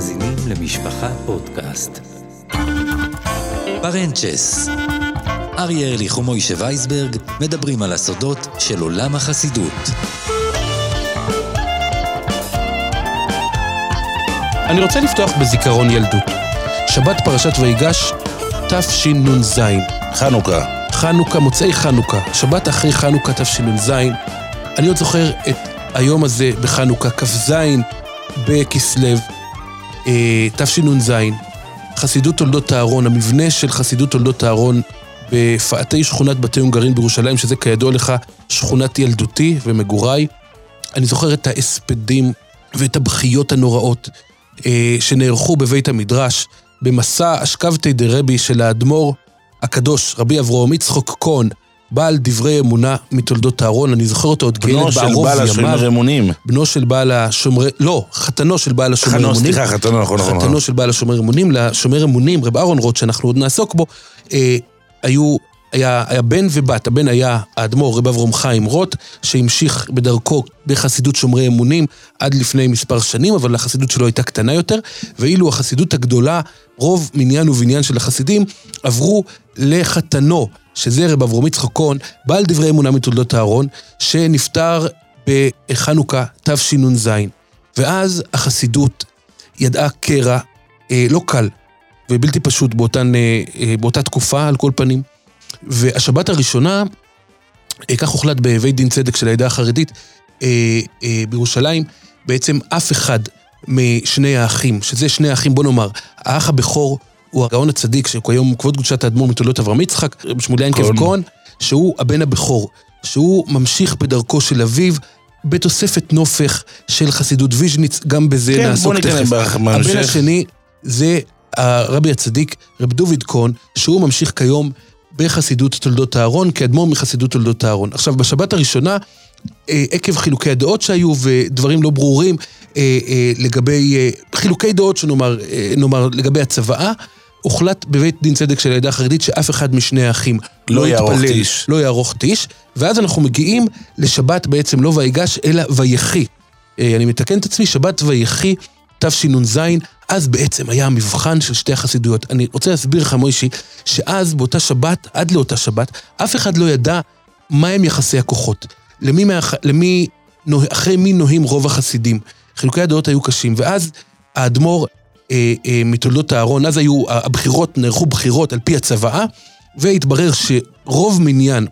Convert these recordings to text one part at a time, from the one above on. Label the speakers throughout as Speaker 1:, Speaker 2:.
Speaker 1: מאזינים למשפחה פודקאסט. פרנצ'ס אריה ארליך ומוישה וייסברג מדברים על הסודות של עולם החסידות.
Speaker 2: אני רוצה לפתוח בזיכרון ילדות. שבת פרשת ויגש, תשנ"ז.
Speaker 3: חנוכה.
Speaker 2: חנוכה, מוצאי חנוכה. שבת אחרי חנוכה תשנ"ז. אני עוד זוכר את היום הזה בחנוכה, כ"ז בכסלו, תשנ"ז. חסידות תולדות אהרון, המבנה של חסידות תולדות אהרון בפאתי שכונת בתי הונגרים בירושלים, שזה כידוע לך שכונת ילדותי ומגוריי. אני זוכר את ההספדים ואת הבכיות הנוראות אה, שנערכו בבית המדרש, במסע אשכבתי דרבי של האדמו"ר הקדוש, רבי אברהם יצחוק כהן, בעל דברי אמונה מתולדות אהרון, אני זוכר אותו עוד כילד
Speaker 3: בנו של
Speaker 2: בערוב
Speaker 3: בעל השומר
Speaker 2: ימיו.
Speaker 3: אמונים.
Speaker 2: בנו של בעל השומרי, לא, חתנו של בעל השומר אמונים.
Speaker 3: סליחה, חתנו, נכון, נכון.
Speaker 2: חתנו של בעל השומר אמונים, לשומר אמונים, רב אהרון רוט, שאנחנו עוד נעסוק בו, אה, היו, היה, היה בן ובת, הבן היה האדמו"ר רב אברהם חיים רוט, שהמשיך בדרכו בחסידות שומרי אמונים עד לפני מספר שנים, אבל החסידות שלו הייתה קטנה יותר, ואילו החסידות הגדולה, רוב מניין ובניין של החסידים, עברו לחתנו, שזה רב אברהם יצחק כהן, בעל דברי אמונה מתולדות אהרון, שנפטר בחנוכה תשנ"ז. ואז החסידות ידעה קרע אה, לא קל ובלתי פשוט באותן, אה, אה, באותה תקופה, על כל פנים. והשבת הראשונה, אה, כך הוחלט בבית דין צדק של העדה החרדית אה, אה, בירושלים, בעצם אף אחד משני האחים, שזה שני האחים, בוא נאמר, האח הבכור הוא הגאון הצדיק, שהוא כיום כבוד קדושת האדמו"ר מתולדות אברהם יצחק, שמואל ינקב
Speaker 3: כהן.
Speaker 2: שהוא הבן הבכור, שהוא ממשיך בדרכו של אביו. בתוספת נופך של חסידות ויז'ניץ, גם בזה
Speaker 3: כן,
Speaker 2: נעסוק תכף. הבן. השני זה הרבי הצדיק, רב דוד כהן, שהוא ממשיך כיום בחסידות תולדות אהרון, כאדמו"ר מחסידות תולדות אהרון. עכשיו, בשבת הראשונה, אה, עקב חילוקי הדעות שהיו ודברים לא ברורים אה, אה, לגבי, חילוקי דעות שנאמר, נאמר לגבי הצוואה, הוחלט בבית דין צדק של העדה החרדית שאף אחד משני האחים
Speaker 3: לא יערוך
Speaker 2: יתפלל,
Speaker 3: טיש.
Speaker 2: לא יערוך טיש, ואז אנחנו מגיעים לשבת בעצם לא ויגש, אלא ויחי. אה, אני מתקן את עצמי, שבת ויחי, תשנ"ז, אז בעצם היה המבחן של שתי החסידויות. אני רוצה להסביר לך, מוישי, שאז, באותה שבת, עד לאותה שבת, אף אחד לא ידע מהם יחסי הכוחות. למי, מהח... למי. אחרי מי נוהים רוב החסידים. חילוקי הדעות היו קשים, ואז האדמו"ר מתולדות אהרון, אז היו, הבחירות, נערכו בחירות על פי הצוואה, והתברר שרוב מניין,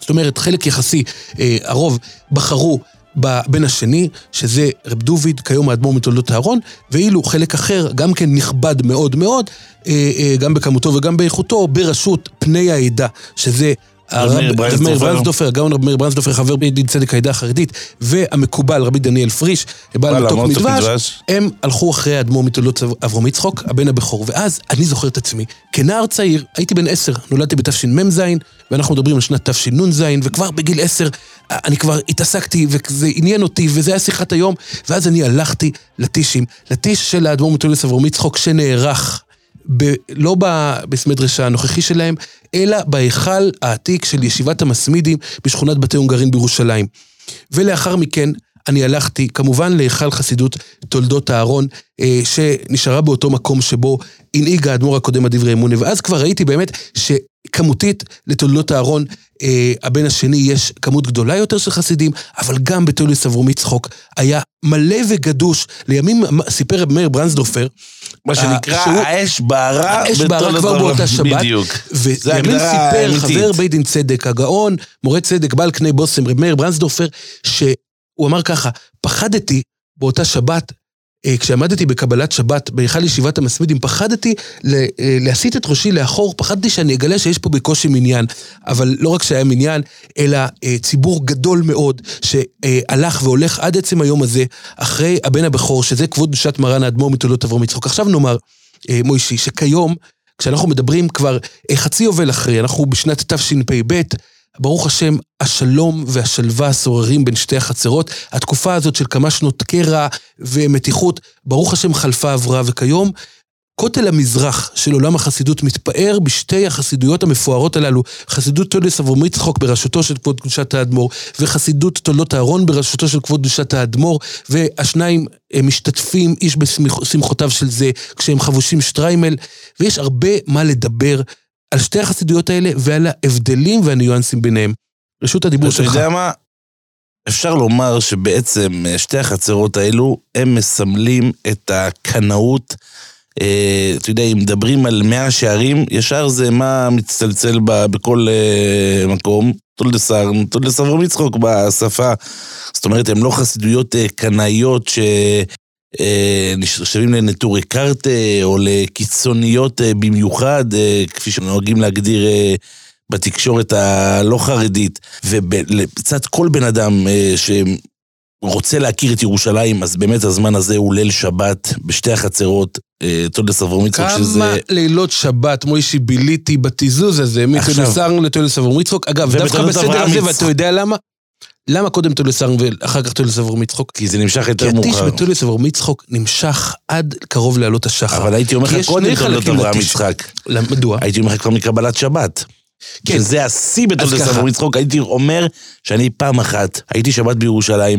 Speaker 2: זאת אומרת, חלק יחסי, אה, הרוב בחרו בבן השני, שזה רב דוד, כיום האדמו"ר מתולדות אהרון, ואילו חלק אחר, גם כן נכבד מאוד מאוד, אה, אה, גם בכמותו וגם באיכותו, בראשות פני העדה, שזה... הרב- רב מאיר.
Speaker 3: ברנסדורפר,
Speaker 2: הגאון רב מאיר ברנסדורפר, חבר בית דין צדק העדה החרדית, והמקובל רבי דניאל פריש, בעל מתוק מדבש. הם הלכו אחרי האדמו"ר מתולדות אברהם יצחוק, הבן הבכור. ואז אני זוכר את עצמי, כנער צעיר, הייתי בן עשר, נולדתי בתשמ"ז, ואנחנו מדברים על שנת תשנ"ז, וכבר בגיל עשר אני כבר התעסקתי, וזה עניין אותי, וזה היה שיחת היום, ואז אני הלכתי לטישים, לטיש של האדמו"ר מתולדות אברהם יצחוק, שנערך. ב, לא בבית מדרש הנוכחי שלהם, אלא בהיכל העתיק של ישיבת המסמידים בשכונת בתי הונגרים בירושלים. ולאחר מכן אני הלכתי כמובן להיכל חסידות תולדות אהרון, אה, שנשארה באותו מקום שבו הנהיג האדמו"ר הקודם הדברי אמונה, ואז כבר ראיתי באמת שכמותית לתולדות אהרון, אה, הבן השני, יש כמות גדולה יותר של חסידים, אבל גם בתולדות אברהם יצחוק היה מלא וגדוש, לימים סיפר מאיר ברנסדורפר,
Speaker 3: מה שנקרא,
Speaker 2: אה, שהוא-
Speaker 3: האש בערה.
Speaker 2: האש בערה כבר. באותה שבת.
Speaker 3: בדיוק.
Speaker 2: וימין סיפר
Speaker 3: אמיתית.
Speaker 2: חבר בית דין צדק, הגאון, מורה צדק, בעל קנה בושם, רב מאיר ברנסדורפר, שהוא אמר ככה, פחדתי באותה שבת, כשעמדתי בקבלת שבת בהיכל ישיבת המסמידים, פחדתי אה, להסיט את ראשי לאחור, פחדתי שאני אגלה שיש פה בקושי מניין. אבל לא רק שהיה מניין, אלא אה, ציבור גדול מאוד שהלך והולך עד עצם היום הזה, אחרי הבן הבכור, שזה כבוד קדושת מרן האדמו"ר מתולדות אברהם יצחוק. עכשיו נאמר, אה, מוישי, שכיום, כשאנחנו מדברים כבר אה, חצי יובל אחרי, אנחנו בשנת תשפ"ב, ברוך השם, השלום והשלווה שוררים בין שתי החצרות. התקופה הזאת של כמה שנות קרע ומתיחות, ברוך השם חלפה עברה, וכיום כותל המזרח של עולם החסידות מתפאר בשתי החסידויות המפוארות הללו, חסידות תולדס אברום יצחוק בראשותו של כבוד קדושת האדמו"ר, וחסידות תולדות אהרון בראשותו של כבוד קדושת האדמו"ר, והשניים משתתפים איש בשמחותיו של זה, כשהם חבושים שטריימל, ויש הרבה מה לדבר על שתי החסידויות האלה ועל ההבדלים והניואנסים ביניהם. רשות הדיבור
Speaker 3: אתה
Speaker 2: שלך.
Speaker 3: יודע מה? אפשר לומר שבעצם אה, שתי החצרות האלו, הם מסמלים את הקנאות. אה, אתה יודע, אם מדברים על מאה שערים, ישר זה מה מצטלצל ב- בכל אה, מקום. תולדסר, תולדס אברהם יצחוק בשפה. זאת אומרת, הן לא חסידויות קנאיות ש... אה, נחשבים לנטורי קרתא או לקיצוניות אה, במיוחד, אה, כפי שנוהגים להגדיר בתקשורת הלא חרדית, ולצד כל בן אדם שרוצה להכיר את ירושלים, אז באמת הזמן הזה הוא ליל שבת בשתי החצרות, אה, תולדס אברהם יצחוק,
Speaker 2: כמה
Speaker 3: שזה...
Speaker 2: לילות שבת, מוישי, ביליתי בתיזוז הזה, מתולסר לתולס אברום יצחוק. אגב, דווקא בסדר הזה. ואתה יודע למה? למה קודם תולסר ואחר כך תולס אברום יצחוק?
Speaker 3: כי זה נמשך
Speaker 2: כי
Speaker 3: יותר
Speaker 2: הטיש
Speaker 3: מאוחר.
Speaker 2: בתולס אברום יצחוק נמשך עד קרוב לעלות השחר.
Speaker 3: אבל הייתי אומר
Speaker 2: כי
Speaker 3: לך קודם תולדות אברהם. יצחק.
Speaker 2: מדוע?
Speaker 3: הייתי אומר לך כבר מקבלת שבת.
Speaker 2: כן.
Speaker 3: שזה השיא
Speaker 2: ככה.
Speaker 3: אברהם יצחוק, הייתי אומר שאני פעם אחת הייתי שבת בירושלים,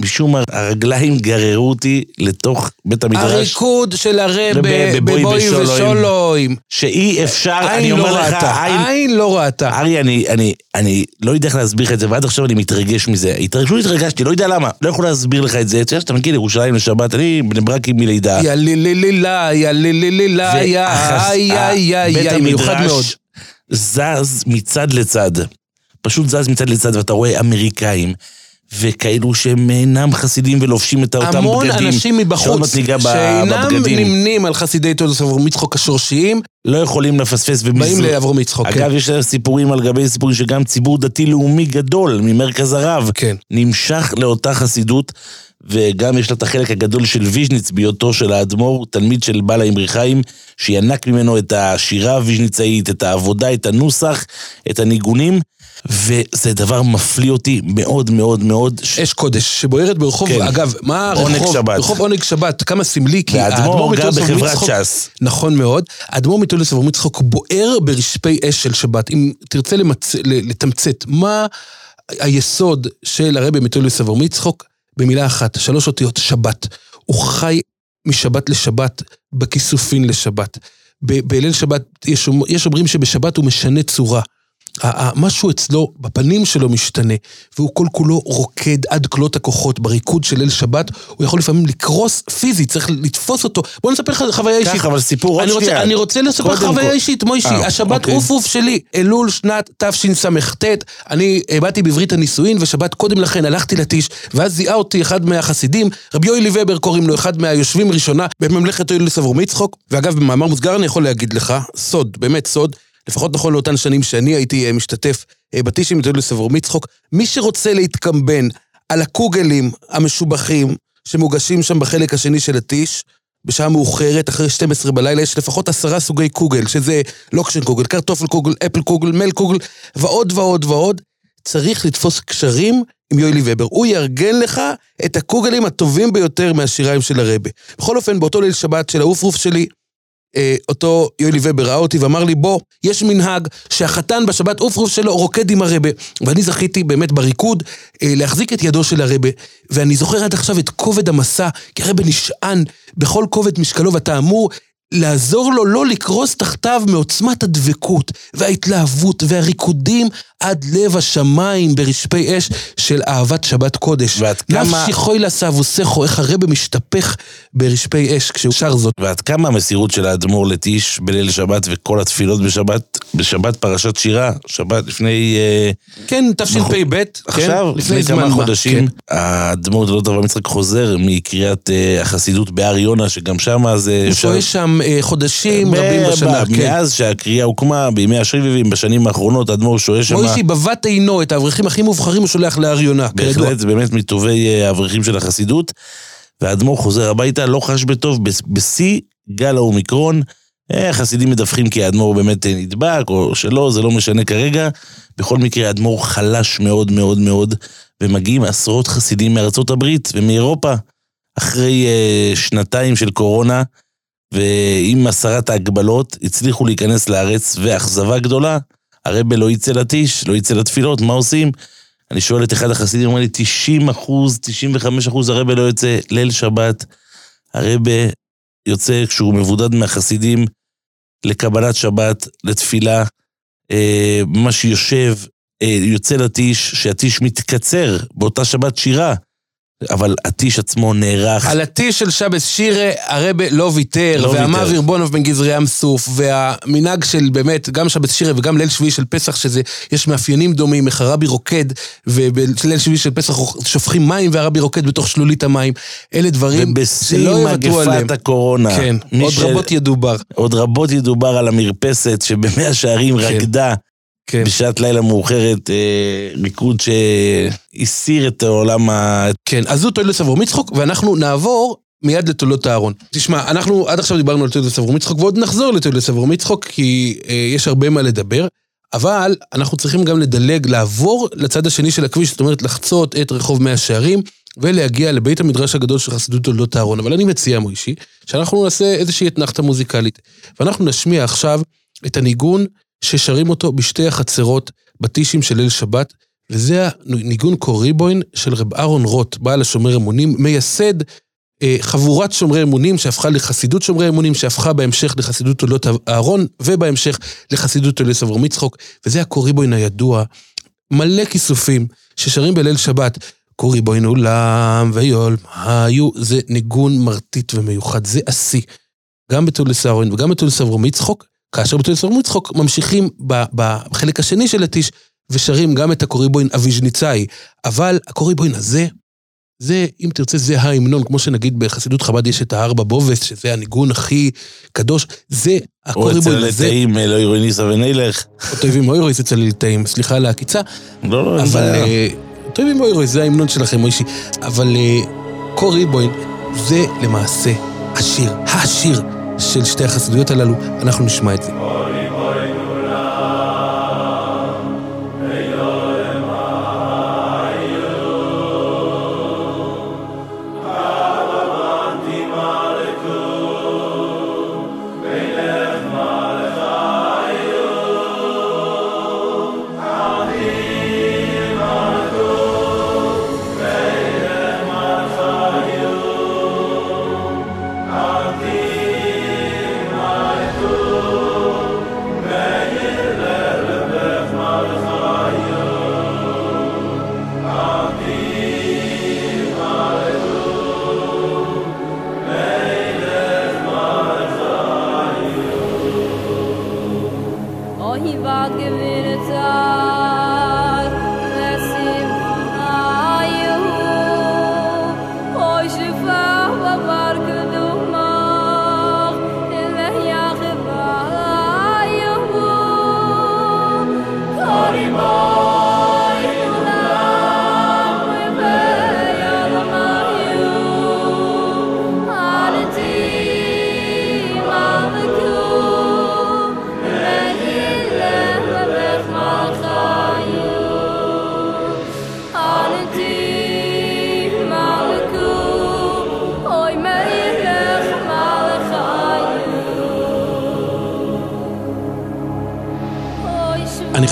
Speaker 3: משום מה הרגליים גררו אותי לתוך בית המדרש,
Speaker 2: הריקוד של הרב
Speaker 3: בבואי ושולוים. שאי אפשר, אני
Speaker 2: לא
Speaker 3: אומר לך,
Speaker 2: ראתה,
Speaker 3: עין...
Speaker 2: עין לא ראתה.
Speaker 3: ארי, אני, אני, אני לא יודע איך להסביר לך את זה, ועד עכשיו אני מתרגש מזה. התרגשו, התרגשתי, לא יודע למה. לא יכול להסביר לך את זה. אתה יודע שאתה מגיע לירושלים לשבת, אני בני ברקי מלידה.
Speaker 2: יא ליללה, יא ליללה, יא
Speaker 3: והחס-
Speaker 2: יא יא
Speaker 3: בית
Speaker 2: יא, מיוחד מאוד.
Speaker 3: זז מצד לצד. פשוט זז מצד לצד, ואתה רואה אמריקאים, וכאלו שהם אינם חסידים ולובשים את אותם בגדים.
Speaker 2: המון אנשים מבחוץ, שאינם
Speaker 3: בבגדים.
Speaker 2: נמנים על חסידי תולדות אברהם יצחוק השורשיים,
Speaker 3: לא יכולים לפספס
Speaker 2: באים
Speaker 3: במזרח.
Speaker 2: לאברהם יצחוק. כן.
Speaker 3: אגב, יש סיפורים על גבי סיפורים שגם ציבור דתי-לאומי גדול ממרכז הרב
Speaker 2: כן.
Speaker 3: נמשך לאותה חסידות, וגם יש לה את החלק הגדול של ויז'ניץ בהיותו של האדמו"ר, תלמיד של בעל האמרי חיים, שינק ממנו את השירה הוויז'ניצאית, את העבודה, את הנוסח, את הניגונים, וזה דבר מפליא אותי מאוד מאוד מאוד. ש-
Speaker 2: אש קודש, שבוערת ברחוב,
Speaker 3: כן.
Speaker 2: אגב, מה
Speaker 3: עונג
Speaker 2: הרחוב?
Speaker 3: שבת.
Speaker 2: רחוב עונג שבת, כמה סמלי, כי
Speaker 3: והאדמו"ר גר בחברת ש"ס.
Speaker 2: נכון מאוד. האדמו"ר מתולדס אברהם יצחוק בוער ברשפי אש של שבת. אם תרצה למצ... לתמצת, מה היסוד של הרבי מתולדות אברהם יצחק? במילה אחת, שלוש אותיות, שבת. הוא חי משבת לשבת, בכיסופין לשבת. בליל שבת, יש, יש אומרים שבשבת הוא משנה צורה. משהו אצלו, בפנים שלו משתנה, והוא כל כולו רוקד עד כלות הכוחות בריקוד של ליל שבת, הוא יכול לפעמים לקרוס פיזית, צריך לתפוס אותו. בוא נספר לך חוויה אישית.
Speaker 3: קח, אבל סיפור עוד
Speaker 2: אני רוצה,
Speaker 3: שנייה.
Speaker 2: אני רוצה לספר לך חוויה. אישית, מוישי,
Speaker 3: אה,
Speaker 2: השבת
Speaker 3: אוקיי.
Speaker 2: אויפרוף שלי, אלול שנת תשס"ט, אני באתי בברית הנישואין, ושבת קודם לכן הלכתי לטיש, ואז זיהה אותי אחד מהחסידים, רבי יואלי ובר קוראים לו, אחד מהיושבים ראשונה בממלכת יואלי סברום יצחוק, ואגב, במאמר מוסגר אני יכול להגיד לך, סוד, באמת סוד, לפחות נכון לאותן שנים שאני הייתי אה, משתתף אה, בטישים עם יואלי סברום יצחוק, מי שרוצה להתקמבן על הקוגלים המשובחים שמוגשים שם בחלק השני של הטיש, בשעה מאוחרת, אחרי 12 בלילה, יש לפחות עשרה סוגי קוגל, שזה לאקשן קוגל, קארטאפל קוגל, עפל קוגל, מעל קוגל, ועוד ועוד ועוד. צריך לתפוס קשרים עם יואלי ובר. הוא יארגן לך את הקוגלים הטובים ביותר מהשיריים של הרבי. בכל אופן, באותו ליל שבת של האויפרוף שלי, אה, אותו יואלי ובר ראה אותי ואמר לי, בוא, יש מנהג שהחתן בשבת אויפרוף שלו רוקד עם הרבי. ואני זכיתי באמת בריקוד אה, להחזיק את ידו של הרבי, ואני זוכר עד עכשיו את כובד המשא, כי הרבי נשען בכל כובד משקלו, ואתה אמור לעזור לו לא לקרוס תחתיו מעוצמת הדבקות וההתלהבות והריקודים עד לב השמיים ברשפי אש של אהבת שבת קודש.
Speaker 3: ועד כמה-
Speaker 2: נפשי חוי לסבוסכו, איך הרבה משתפך ברשפי אש כשהוא שר זאת.
Speaker 3: ועד כמה המסירות של האדמו"ר לטיש בליל שבת וכל התפילות בשבת, בשבת פרשת שירה, שבת לפני... אה,
Speaker 2: כן, תשפ"ב, כן,
Speaker 3: עכשיו, לפני
Speaker 2: זמן
Speaker 3: כמה
Speaker 2: מה,
Speaker 3: חודשים,
Speaker 2: כן.
Speaker 3: האדמו"ר דודות אברהם יצחק חוזר מקריאת אה, החסידות בהר יונה, שגם שם זה...
Speaker 2: הוא שוהה שם חודשים רבים בשנה, כן.
Speaker 3: מאז שהקריאה הוקמה, בימי השריבים, בשנים האחרונות, האדמו"ר שוהה שם.
Speaker 2: מוישי בבת עינו, את האברכים הכי מובחרים הוא שולח להר יונה, כידוע.
Speaker 3: בהחלט, זה באמת מטובי אה, האברכים של החסידות. והאדמו"ר חוזר הביתה, לא חש בטוב, בש- בשיא גל האומיקרון. אה, החסידים מדווחים כי האדמו"ר באמת אה, נדבק, או שלא, זה לא משנה כרגע. בכל מקרה, האדמו"ר חלש מאוד מאוד מאוד, ומגיעים עשרות חסידים מארצות הברית ומאירופה. אחרי אה, שנתיים של קורונה, ועם הסרת ההגבלות הצליחו להיכנס לארץ, ואכזבה גדולה, הרבי לא יצא לטיש, לא יצא לתפילות, מה עושים? אני שואל את אחד החסידים, הוא אומר לי, 90 אחוז, 95 אחוז, הרבי לא יוצא ליל שבת. הרבי יוצא כשהוא מבודד מהחסידים לקבלת שבת, לתפילה, אה, ממש יושב, אה, יוצא לטיש, שהטיש מתקצר באותה שבת שירה. אבל הטיש עצמו נערך.
Speaker 2: על הטיש של שבס שירה הרבה לא ויתר,
Speaker 3: לא
Speaker 2: ואמר. וירבונוב בן גזרי ים סוף, והמנהג של באמת, גם שבס שירה וגם ליל שביעי של פסח, שזה, יש מאפיינים דומים, איך הרבי רוקד, ובליל שביעי של פסח שופכים מים והרבי רוקד בתוך שלולית המים. אלה דברים
Speaker 3: ובשיא
Speaker 2: שלא יוותרו עליהם.
Speaker 3: מגפת הקורונה.
Speaker 2: כן, עוד
Speaker 3: ש-
Speaker 2: רבות ידובר.
Speaker 3: עוד רבות ידובר על המרפסת שבמאה שערים
Speaker 2: כן.
Speaker 3: רקדה
Speaker 2: כן.
Speaker 3: בשעת לילה מאוחרת, אה, ריקוד שהסיר את העולם ה...
Speaker 2: כן, אז זו תולדות אברהם יצחוק, ואנחנו נעבור מיד לתולדות אהרון. תשמע, אנחנו עד עכשיו דיברנו על תולדות אברהם יצחוק, ועוד נחזור לתולדות אברהם יצחוק, כי אה, יש הרבה מה לדבר, אבל אנחנו צריכים גם לדלג, לעבור לצד השני של הכביש, זאת אומרת לחצות את רחוב מאה שערים, ולהגיע לבית המדרש הגדול של חסידות תולדות אהרון. אבל אני מציע, מוישי, שאנחנו נעשה איזושהי אתנחתה מוזיקלית, ואנחנו נשמיע עכשיו את הניגון ששרים אותו בשתי החצרות בטישים של ליל שבת, וזה הניגון קוריבוין של רב אהרון רוט, בעל השומר אמונים, מייסד אה, חבורת שומרי אמונים שהפכה לחסידות שומרי אמונים, שהפכה בהמשך לחסידות תולדות אהרון, ובהמשך לחסידות תולדות אברהם יצחוק, וזה הקוריבוין הידוע, מלא כיסופים, ששרים בליל שבת. קוריבוין עולם ויול, היו, זה ניגון מרטיט ומיוחד, זה השיא. גם בתולדות אהרון וגם בתולדות אברהם יצחוק, כאשר אברהם יצחוק ממשיכים בחלק השני של הטיש, ושרים גם את הקוריבוין אביז'ניצאי. אבל הקוריבוין הזה, זה, אם תרצה, זה ההמנון, כמו שנגיד בחסידות חב"ד יש את הארבע בובס, שזה הניגון הכי קדוש, זה
Speaker 3: או
Speaker 2: הקוריבוין
Speaker 3: אצל
Speaker 2: הזה,
Speaker 3: לתאים, לא ירוי ניסה ונלך.
Speaker 2: או טובים אוירויס אצל ליטאים, סליחה על העקיצה,
Speaker 3: לא, לא, אין
Speaker 2: אבל
Speaker 3: בעיה.
Speaker 2: אה, טובים אוירויס, זה ההמנון שלכם, מוישי, אבל אה, קוריבוין זה למעשה השיר, השיר של שתי החסידויות הללו, אנחנו נשמע את זה.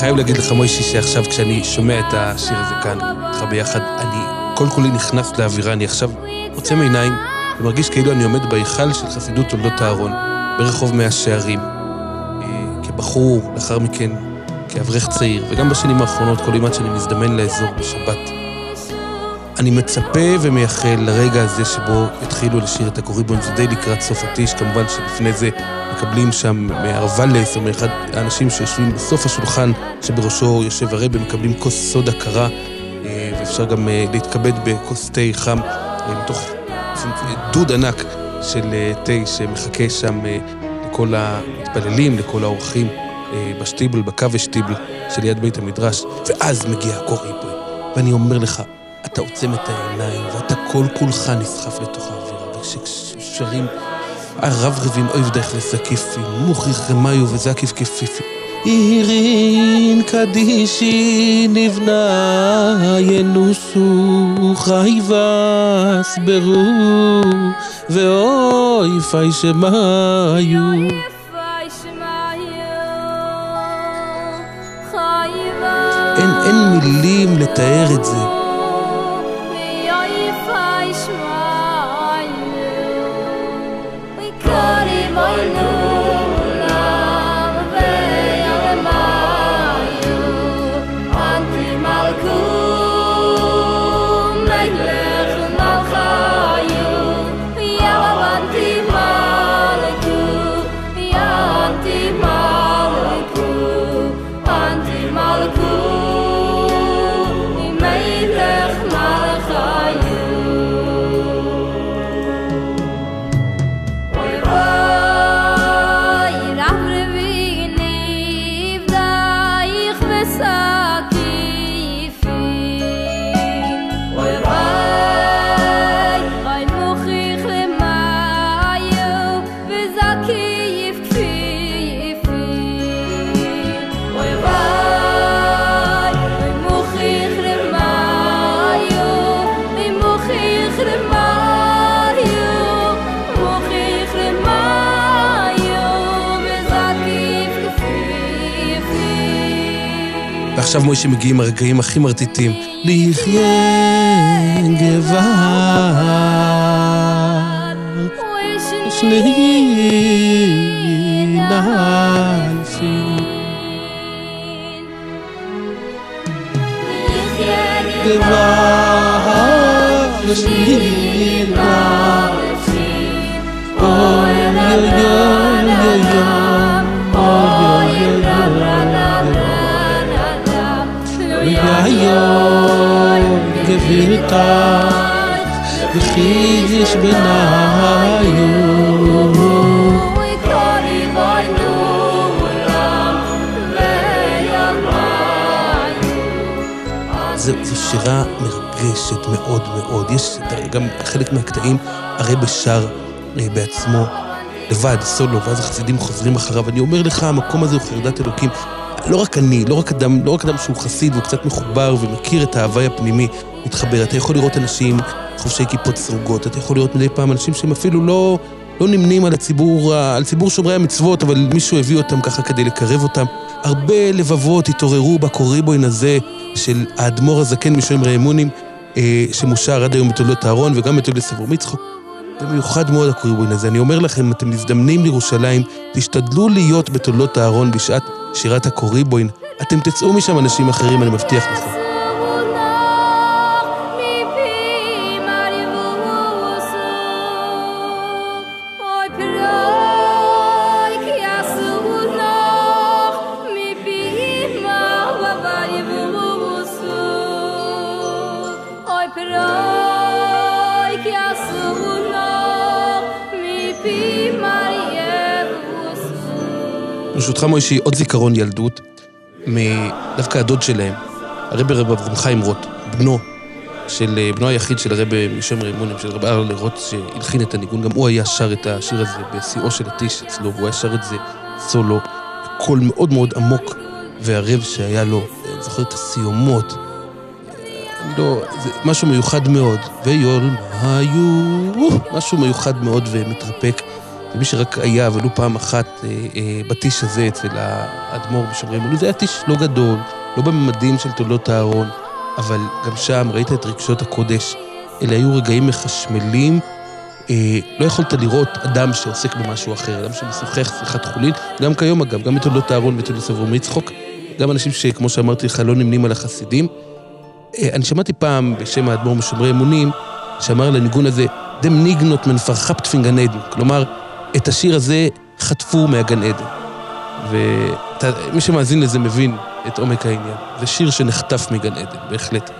Speaker 2: חייב להגיד לך, מוישי, שעכשיו כשאני שומע את השיר הזה כאן, איתך ביחד, אני כל כולי נכנס לאווירה, אני עכשיו עוצם עיניים ומרגיש כאילו אני עומד בהיכל של חסידות תולדות אהרון, ברחוב מאה שערים. אה, כבחור, לאחר מכן כאברך צעיר, וגם בשנים האחרונות, כל אימת שאני מזדמן לאזור בשבת. אני מצפה ומייחל לרגע הזה שבו יתחילו לשיר את הקוריבון, זה די לקראת סוף הטיש, כמובן שלפני זה מקבלים שם מהרוולס או מאחד האנשים שיושבים בסוף השולחן שבראשו יושב הרבי, מקבלים כוס סודה קרה, אה, ואפשר גם אה, להתכבד בכוס תה חם, אה, מתוך דוד ענק של תה שמחכה שם לכל המתפללים, לכל האורחים בשטיבל, בקו שטיבל שליד בית המדרש, ואז מגיע הקוריבון, ואני אומר לך, אתה עוצם את העיניים, ואתה כל כולך נסחף לתוך האווירה, וכששרים הרב רבין אויב דרך לזקיפי, מוכיח רמיו וזקיף כפיפי. עירין קדישי נבנה ינוסו חייבס ברו ואור אוי פי שמאיו אין, אין מילים לתאר את זה. ועכשיו מוישה מגיעים הרגעים הכי מרטיטים. לחיה גבר שני נלפי גבר שני נלפי אוי אוי אוי אוי אוי אוי אוי והיום גבירתך וחיש בניו זו שירה מרגשת מאוד מאוד. יש גם חלק מהקטעים הרבי שר אה, בעצמו לבד, סולו, ואז החסידים חוזרים אחריו. אני אומר לך, המקום הזה הוא חרדת אלוקים. לא רק אני, לא רק אדם, לא רק אדם שהוא חסיד והוא קצת מחובר ומכיר את ההוואי הפנימי, מתחבר. אתה יכול לראות אנשים חובשי כיפות סרוגות, אתה יכול לראות מדי פעם אנשים שהם אפילו לא, לא נמנים על הציבור, על ציבור שומרי המצוות, אבל מישהו הביא אותם ככה כדי לקרב אותם. הרבה לבבות התעוררו בקוריבוין הזה של האדמו"ר הזקן משומרי אמונים, אה, שמושר עד היום בתולדות אהרון וגם בתולדות סבור מצחוק. במיוחד מאוד הקוריבוין הזה. אני אומר לכם, אתם מזדמנים לירושלים, תשתדלו להיות בתולדות אהרון בשעת שירת הקוריבוין. אתם תצאו משם אנשים אחרים, אני מבטיח לכם. ברשותך מוישי, עוד זיכרון ילדות, דווקא הדוד שלהם, הרבי רב אברהם חיים רוט, בנו, של אה, בנו היחיד של הרבי משומר אמונים, של רב ארלה רוט, שהלחין את הניגון, גם הוא היה שר את השיר הזה בשיאו של הטיש אצלו, והוא היה שר את זה סולו, קול מאוד מאוד עמוק וערב שהיה לו, אני זוכר את הסיומות, אני לא, זה משהו מיוחד מאוד, ויול היו, משהו מיוחד מאוד ומתרפק. ומי שרק היה, ולו פעם אחת, אה, אה, בטיש הזה אצל האדמו"ר בשומרי אמונים, זה היה טיש לא גדול, לא בממדים של תולדות אהרון, אבל גם שם ראית את רגשות הקודש. אלה היו רגעים מחשמלים. אה, לא יכולת לראות אדם שעוסק במשהו אחר, אדם שמשוחח שיחת חולין, גם כיום אגב, גם בתולדות אהרון ותולדות סבור מצחוק, גם אנשים שכמו שאמרתי לך, לא נמנים על החסידים. אה, אני שמעתי פעם בשם האדמו"ר משומרי אמונים, שאמר על הניגון הזה, דם ניגנות מנפרחפט פינגן עדן. כלומר, את השיר הזה חטפו מהגן עדן. ומי שמאזין לזה מבין את עומק העניין. זה שיר שנחטף מגן עדן, בהחלט.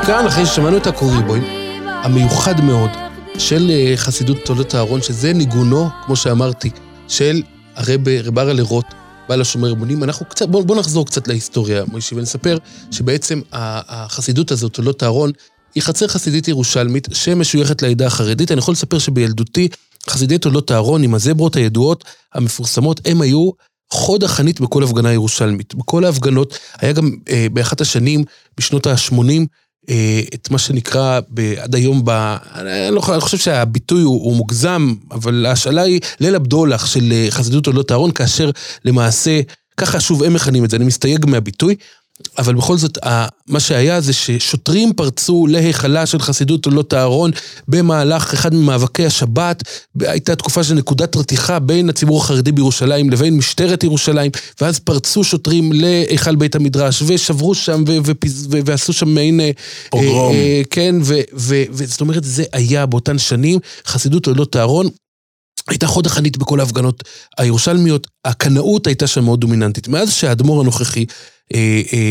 Speaker 2: ומכאן, אחרי ששמענו את הקוריבוים, המיוחד מאוד של אה, חסידות תולדות אהרון, שזה ניגונו, כמו שאמרתי, של הרבה, רב ארלה רוט, בעל השומר אמונים. אנחנו קצת, בואו בוא נחזור קצת להיסטוריה, מוישי, ונספר שבעצם החסידות הזאת, תולדות אהרון, היא חצר חסידית ירושלמית שמשויכת לעדה החרדית. אני יכול לספר שבילדותי, חסידי תולדות אהרון עם הזברות הידועות, המפורסמות, הם היו חוד החנית בכל הפגנה ירושלמית. בכל ההפגנות, היה גם אה, באחת השנים, בשנות ה-80, אה, את מה שנקרא עד היום, ב, אני, לא, אני חושב שהביטוי הוא, הוא מוגזם, אבל ההשאלה היא ליל הבדולח של אה, חסידות עולות אהרון, כאשר למעשה, ככה שוב הם מכנים את זה, אני מסתייג מהביטוי, אבל בכל זאת, מה שהיה זה ששוטרים פרצו להיכלה של חסידות עולות אהרון במהלך אחד ממאבקי השבת. הייתה תקופה של נקודת רתיחה בין הציבור החרדי בירושלים לבין משטרת ירושלים, ואז פרצו שוטרים להיכל בית המדרש, ושברו שם, ו- ופיז- ו- ועשו שם מעין... אה,
Speaker 3: פוגרום.
Speaker 2: אה, אה, כן, ו- ו- וזאת אומרת, זה היה באותן שנים, חסידות עולות אהרון. הייתה חוד החנית בכל ההפגנות הירושלמיות, הקנאות הייתה שם מאוד דומיננטית. מאז שהאדמו"ר הנוכחי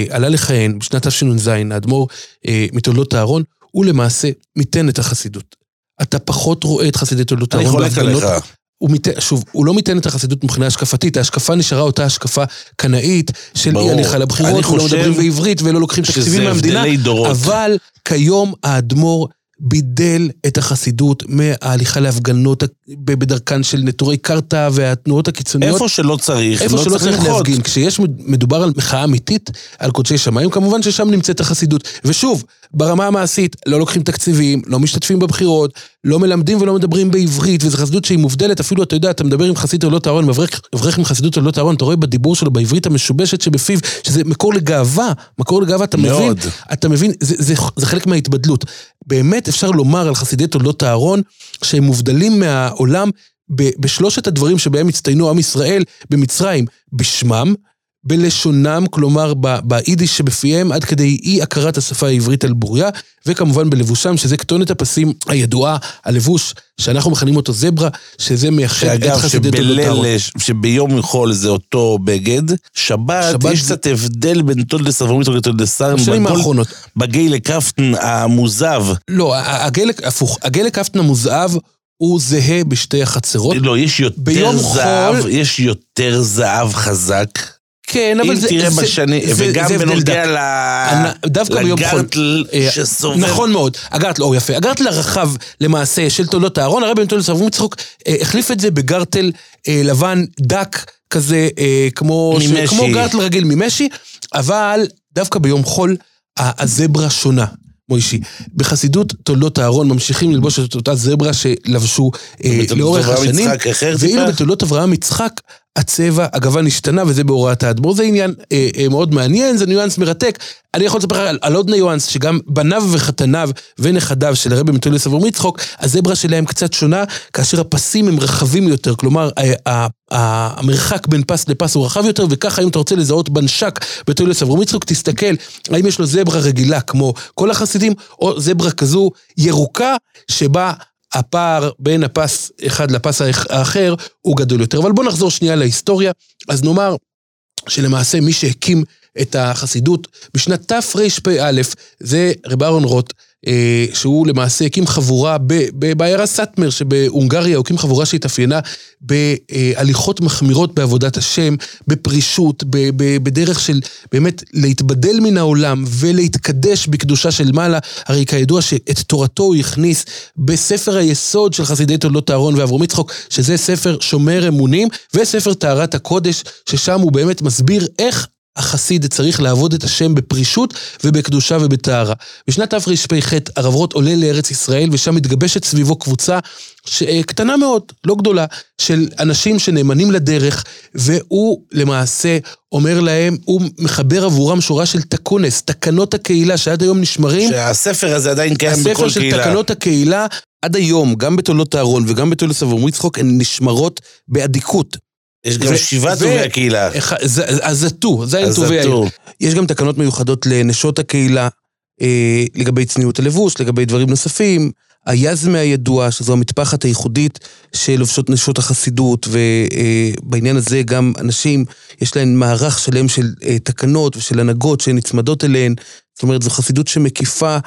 Speaker 2: עלה לכהן בשנת תשנ"ז, האדמו"ר אה, מתולדות אהרון, הוא למעשה מיתן את החסידות. אתה פחות רואה את חסידי תולדות
Speaker 3: אני
Speaker 2: אהרון
Speaker 3: עליך.
Speaker 2: הוא מיתן, שוב, הוא לא מיתן את החסידות מבחינה השקפתית, ההשקפה נשארה אותה השקפה קנאית של. אי הליכה לבחירות, ולא
Speaker 3: חושב
Speaker 2: מדברים בעברית ולא לוקחים תקציבים מהמדינה,
Speaker 3: דורות.
Speaker 2: אבל כיום האדמו"ר בידל את החסידות מההליכה להפגנות בדרכן של נטורי קרתא והתנועות הקיצוניות.
Speaker 3: איפה שלא צריך,
Speaker 2: איפה
Speaker 3: לא
Speaker 2: שלא צריך
Speaker 3: למחות.
Speaker 2: להפגין, כשיש מדובר על מחאה אמיתית, על קודשי שמיים, כמובן ששם נמצאת החסידות. ושוב, ברמה המעשית, לא לוקחים תקציבים, לא משתתפים בבחירות, לא מלמדים ולא מדברים בעברית, וזו חסידות שהיא מובדלת, אפילו, אתה יודע, אתה מדבר עם חסיד עולות אהרון, מברך אברך עם חסידות עולות אהרון, אתה רואה בדיבור שלו, בעברית המשובשת שבפיו, שזה מקור לגאווה, מקור לגאווה, אתה מבין,
Speaker 3: מאוד.
Speaker 2: אתה מבין, זה, זה, זה חלק מההתבדלות. באמת אפשר לומר על חסידי תולדות אהרון, שהם מובדלים מהעולם בשלושת הדברים שבהם הצטיינו עם ישראל במצרים, בשמם, בלשונם, כלומר ביידיש שבפיהם, עד כדי אי הכרת השפה העברית על בוריה, וכמובן בלבושם, שזה כתונת הפסים הידועה, הלבוש שאנחנו מכנים אותו זברה, שזה מייחד את
Speaker 3: שאגב,
Speaker 2: חסידי תולדות אהרון.
Speaker 3: שבליל, שביום חול זה אותו בגד, שבת,
Speaker 2: שבת
Speaker 3: יש
Speaker 2: זה-
Speaker 3: קצת הבדל בין תולדס אברמית לתולדס סרן,
Speaker 2: בשנים האחרונות.
Speaker 3: בגיא לקפטן המוזב.
Speaker 2: לא, ה- הגלק, הפוך, הגלק אפטן המוזהב הוא זהה בשתי החצרות.
Speaker 3: לא, יש יותר זהב,
Speaker 2: חול-
Speaker 3: יש יותר זהב חזק.
Speaker 2: כן, אבל
Speaker 3: אם
Speaker 2: זה...
Speaker 3: תראה
Speaker 2: זה-
Speaker 3: בשני,
Speaker 2: זה-
Speaker 3: וגם בנוגע. ל...
Speaker 2: דווקא ביום חול.
Speaker 3: לגרטל
Speaker 2: אה,
Speaker 3: שסובב.
Speaker 2: נכון מאוד. הגרטל, או יפה. הגרטל הרחב למעשה של תולדות אהרון, הרבי תולדות אברהם יצחוק אה, החליף את זה בגרטל אה, לבן דק כזה, אה, כמו,
Speaker 3: ממשי.
Speaker 2: כמו גרטל רגיל ממשי, אבל דווקא ביום חול הזברה שונה. מוישי, בחסידות תולדות אהרון ממשיכים ללבוש את אותה זברה שלבשו אה, לאורך השנים, ואילו? בתולדות אברהם יצחק הצבע, הגוון השתנה, וזה בהוראת האדמו"ר. זה עניין אה, אה, מאוד מעניין, זה ניואנס מרתק. אני יכול לספר לך על, על עוד ניואנס, שגם בניו וחתניו ונכדיו של הרבי מטולס אברהם יצחוק, הזברה שלהם קצת שונה, כאשר הפסים הם רחבים יותר, כלומר, ה- ה- ה- המרחק בין פס לפס הוא רחב יותר, וככה אם אתה רוצה לזהות בנשק בתולס אברהם יצחוק, תסתכל, האם יש לו זברה רגילה כמו כל החסידים, או זברה כזו ירוקה, שבה הפער בין הפס אחד לפס האח- האחר הוא גדול יותר. אבל בואו נחזור שנייה להיסטוריה. אז נאמר שלמעשה מי שהקים את החסידות בשנת תרפ"א זה רב אהרון רוט, שהוא למעשה הקים חבורה בעיירה סאטמר שבהונגריה, הוא הקים חבורה שהתאפיינה בהליכות מחמירות בעבודת השם, בפרישות, בדרך של באמת להתבדל מן העולם ולהתקדש בקדושה של מעלה. הרי כידוע שאת תורתו הוא הכניס בספר היסוד של חסידי תולדות אהרון ואברום יצחוק, שזה ספר שומר אמונים, וספר טהרת הקודש, ששם הוא באמת מסביר איך החסיד צריך לעבוד את השם בפרישות ובקדושה ובטהרה. בשנת תרפ"ח הרב רוט עולה לארץ ישראל ושם מתגבשת סביבו קבוצה. אה, קטנה מאוד, לא גדולה, של אנשים שנאמנים לדרך, והוא למעשה אומר להם, הוא מחבר עבורם שורה של תקונס, תקנות הקהילה שעד היום נשמרים.
Speaker 3: שהספר הזה עדיין קיים
Speaker 2: הספר
Speaker 3: בכל
Speaker 2: של
Speaker 3: קהילה.
Speaker 2: תקנות הקהילה, עד היום, גם בתולדות אהרון וגם בתולדות אברהם יצחוק, הן נשמרות באדיקות.
Speaker 3: יש גם שבעה טובי הקהילה.
Speaker 2: איך- ז- הזתו, זין
Speaker 3: אז
Speaker 2: טובי העיר. יש גם תקנות מיוחדות לנשות הקהילה, אה, לגבי צניעות הלבוש, לגבי דברים נוספים. היזמה הידועה, שזו המטפחת הייחודית שלובשות נשות החסידות, ובעניין הזה גם אנשים, יש להן מערך שלם של אה, תקנות ושל הנהגות שהן נצמדות אליהן. זאת אומרת, זו חסידות שמקיפה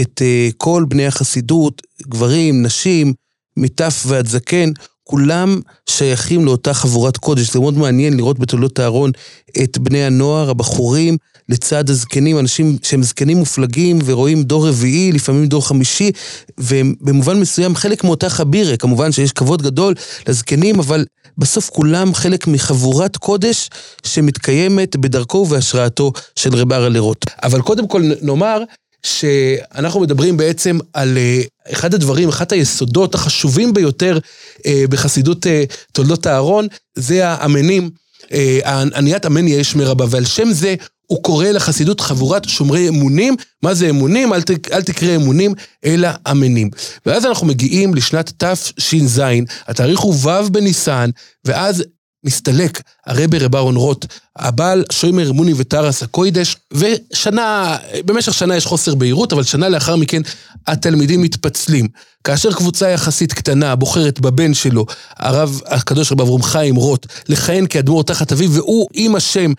Speaker 2: את אה, כל בני החסידות, גברים, נשים, מטף ועד זקן, כולם שייכים לאותה חבורת קודש. זה מאוד מעניין לראות בתולדות אהרון את בני הנוער, הבחורים, לצד הזקנים, אנשים שהם זקנים מופלגים ורואים דור רביעי, לפעמים דור חמישי, והם במובן מסוים חלק מאותה חבירה. כמובן שיש כבוד גדול לזקנים, אבל בסוף כולם חלק מחבורת קודש שמתקיימת בדרכו ובהשראתו של רב ארלה רוט. אבל קודם כל נאמר שאנחנו מדברים בעצם על אה, אחד הדברים, אחד היסודות החשובים ביותר אה, בחסידות אה, תולדות אהרון, זה האמנים, עניית אמן יהיה שמי רבה, ועל שם זה הוא קורא לחסידות חבורת שומרי אמונים. מה זה אמונים? אל, ת, אל תקרא אמונים, אלא אמנים. ואז אנחנו מגיעים לשנת תש"ז, התאריך הוא ו' בניסן, ואז מסתלק הרבי רב אהרון רוט, הבעל שוימר מוני וטרס הקוידש, ושנה, במשך שנה יש חוסר בהירות, אבל שנה לאחר מכן התלמידים מתפצלים. כאשר קבוצה יחסית קטנה בוחרת בבן שלו, הרב הקדוש רב אברום חיים רוט, לכהן כאדמו"ר תחת אביו, והוא עם השם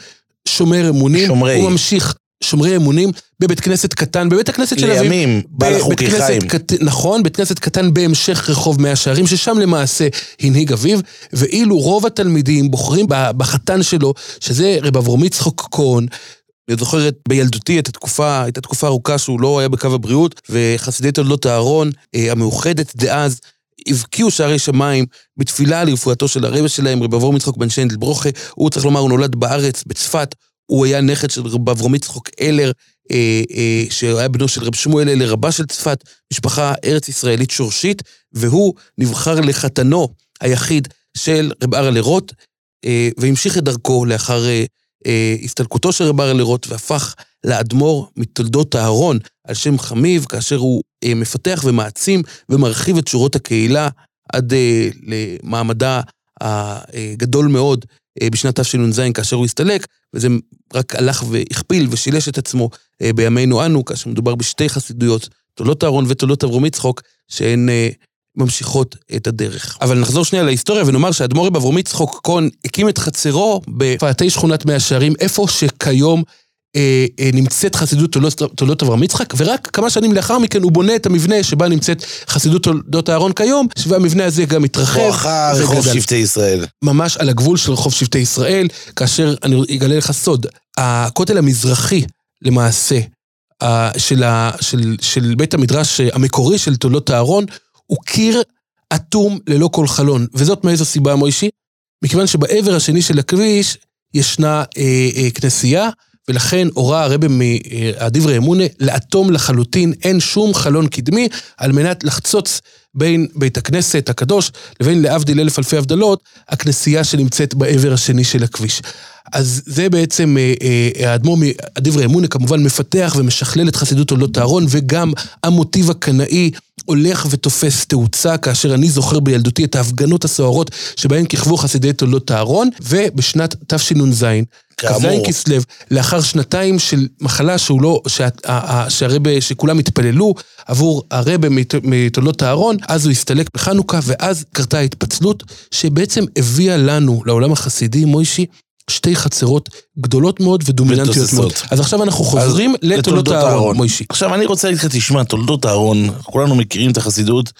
Speaker 2: שומר אמונים,
Speaker 3: שומרי.
Speaker 2: הוא ממשיך שומרי אמונים בבית כנסת קטן, בבית הכנסת של אביו.
Speaker 3: לימים, בעל החוקי
Speaker 2: כנסת
Speaker 3: חיים.
Speaker 2: קט... נכון, בית כנסת קטן בהמשך רחוב מאה שערים, ששם למעשה הנהיג אביו, ואילו רוב התלמידים בוחרים בחתן שלו, שזה רב אברום יצחוק כהן. אני זוכר בילדותי את התקופה, הייתה תקופה ארוכה שהוא לא היה בקו הבריאות, וחסידי תולדות אהרון, אה, המאוחדת דאז, הבקיעו שערי שמיים בתפילה לרפואתו של הרבי שלהם, רב אברום יצחוק בן שיינדל ברוכה. הוא, צריך לומר, הוא נולד בארץ, בצפת. הוא היה נכד של רב אברום יצחוק אלר, אה, אה, שהיה בנו של רב שמואל אלר, רבה של צפת, משפחה ארץ ישראלית שורשית, והוא נבחר לחתנו היחיד של רב ארלה רוט, אה, והמשיך את דרכו לאחר אה, אה, הסתלקותו של רב ארלה רוט, והפך לאדמו"ר מתולדות אהרון על שם חמיב, כאשר הוא אה, מפתח ומעצים ומרחיב את שורות הקהילה עד אה, למעמדה הגדול מאוד אה, בשנת תשנ"ז כאשר הוא הסתלק, וזה רק הלך והכפיל ושילש את עצמו אה, בימינו אנו, כאשר מדובר בשתי חסידויות, תולדות אהרון ותולדות אברום יצחוק, שהן אה, ממשיכות את הדרך. אבל נחזור שנייה להיסטוריה ונאמר שהאדמו"ר אברום יצחוק כהן הקים את חצרו בפאתי שכונת מאה שערים, איפה שכיום אה, אה, נמצאת חסידות תולדות, אברהם יצחק, ורק כמה שנים לאחר מכן הוא בונה את המבנה שבה נמצאת חסידות תולדות אהרון כיום, והמבנה הזה גם התרחב.
Speaker 3: בואכה רחוב. שבטי ישראל.
Speaker 2: ממש על הגבול של רחוב שבטי ישראל, כאשר אני אגלה לך סוד, הכותל המזרחי למעשה של, ה, של, של בית המדרש המקורי של תולדות אהרון, הוא קיר אטום ללא כל חלון. וזאת מאיזו סיבה, מוישי? מכיוון שבעבר השני של הכביש ישנה אה, אה, כנסייה, ולכן הורה הרבי מהדברי אמונה לאטום לחלוטין, אין שום חלון קדמי, על מנת לחצוץ בין בית הכנסת הקדוש לבין להבדיל אלף אלפי הבדלות, הכנסייה שנמצאת בעבר השני של הכביש. אז זה בעצם, אה, אה, האדמו"ר מהדברי אמונה כמובן מפתח ומשכלל את חסידות תולדות אהרון, וגם המוטיב הקנאי הולך ותופס תאוצה, כאשר אני זוכר בילדותי את ההפגנות הסוערות שבהן כיכבו חסידי תולדות אהרון, ובשנת תשנ"ז. כ"ז כסלו, לאחר שנתיים של מחלה שהוא לא, שה, שהרבה, שכולם התפללו עבור הרבה מת- מתולדות אהרון, אז הוא הסתלק בחנוכה, ואז קרתה ההתפצלות, שבעצם הביאה לנו, לעולם החסידי, מוישי, שתי חצרות גדולות מאוד ודומיננטיות. מאוד. אז עכשיו אנחנו חוזרים לתולדות אהרון.
Speaker 3: עכשיו, אני רוצה להגיד לך, תשמע, תולדות אהרון, כולנו מכירים את החסידות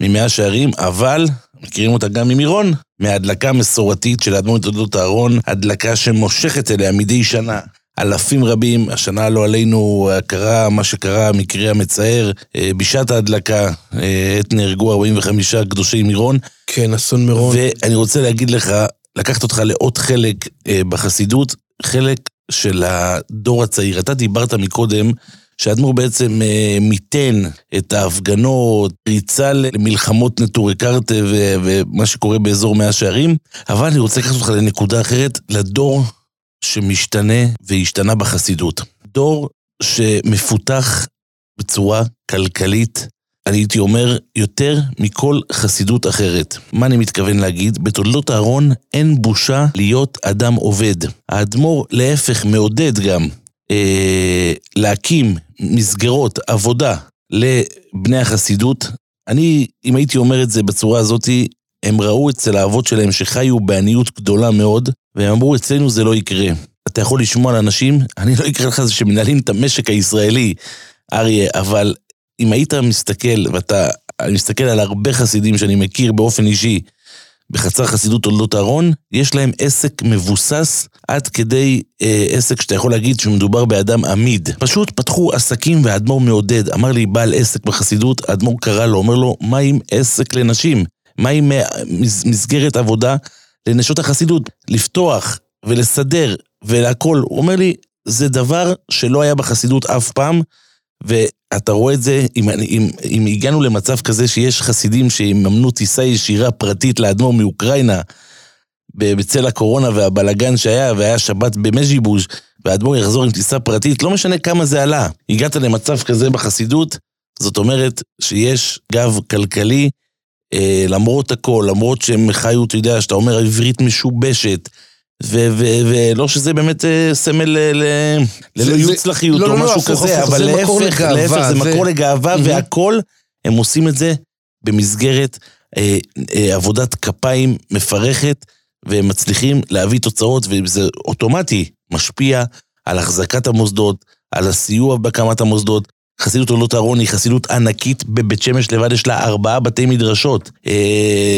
Speaker 3: ממאה שערים, אבל מכירים אותה גם ממירון, מההדלקה המסורתית של האדמו"ר מתולדות אהרון, הדלקה שמושכת אליה מדי שנה. אלפים רבים, השנה לא עלינו קרה מה שקרה, המקרה המצער, אה, בשעת ההדלקה, אה, עת נהרגו 45 קדושי מירון,
Speaker 2: כן, אסון מירון.
Speaker 3: ואני רוצה להגיד לך, לקחת אותך לעוד חלק אה, בחסידות, חלק של הדור הצעיר. אתה דיברת מקודם שהאדמו"ר בעצם אה, מיתן את ההפגנות, ריצה למלחמות נטורי קרתא ו- ומה שקורה באזור מאה שערים, אבל אני רוצה לקחת אותך לנקודה אחרת, לדור שמשתנה והשתנה בחסידות. דור שמפותח בצורה כלכלית אני הייתי אומר, יותר מכל חסידות אחרת. מה אני מתכוון להגיד? בתולדות אהרון אין בושה להיות אדם עובד. האדמו"ר להפך מעודד גם אה, להקים מסגרות עבודה לבני החסידות. אני, אם הייתי אומר את זה בצורה הזאתי, הם ראו אצל האבות שלהם שחיו בעניות גדולה מאוד, והם אמרו, אצלנו זה לא יקרה. אתה יכול לשמוע על אנשים, אני לא אקרא לך זה שמנהלים את המשק הישראלי, אריה, אבל אם היית מסתכל, ואתה, אני מסתכל על הרבה חסידים שאני מכיר באופן אישי, בחצר חסידות תולדות אהרון, יש להם עסק מבוסס עד כדי אה, עסק שאתה יכול להגיד שמדובר באדם עמיד. פשוט פתחו עסקים והאדמו"ר מעודד. אמר לי בעל עסק בחסידות, האדמו"ר קרא לו, אומר לו, מה עם עסק לנשים? מה עם אה, מס, מסגרת עבודה לנשות החסידות? לפתוח ולסדר ולהכל. הוא אומר לי, זה דבר שלא היה בחסידות אף פעם, ואתה רואה את זה, אם, אם, אם הגענו למצב כזה שיש חסידים שיממנו טיסה ישירה פרטית לאדמו"ר מאוקראינה, בצל הקורונה והבלגן שהיה, והיה שבת במז'יבוז', והאדמו"ר יחזור עם טיסה פרטית, לא משנה כמה זה עלה. הגעת למצב כזה בחסידות, זאת אומרת שיש גב כלכלי, אה, למרות הכל, למרות שהם חיו, אתה יודע, שאתה אומר עברית משובשת, ולא שזה באמת אה, סמל
Speaker 2: זה-
Speaker 3: ללא יוצלחיות
Speaker 2: לא,
Speaker 3: או
Speaker 2: לא, לא,
Speaker 3: משהו כזה, אבל להפך, להפך, זה מקור לגאווה. והכל, הם עושים את זה במסגרת אה, אה, עבודת כפיים מפרכת, והם מצליחים להביא תוצאות, וזה אוטומטי משפיע על החזקת המוסדות, על הסיוע בהקמת המוסדות. חסידות עולות אהרון היא חסידות ענקית, בבית שמש לבד יש לה ארבעה בתי מדרשות. אה,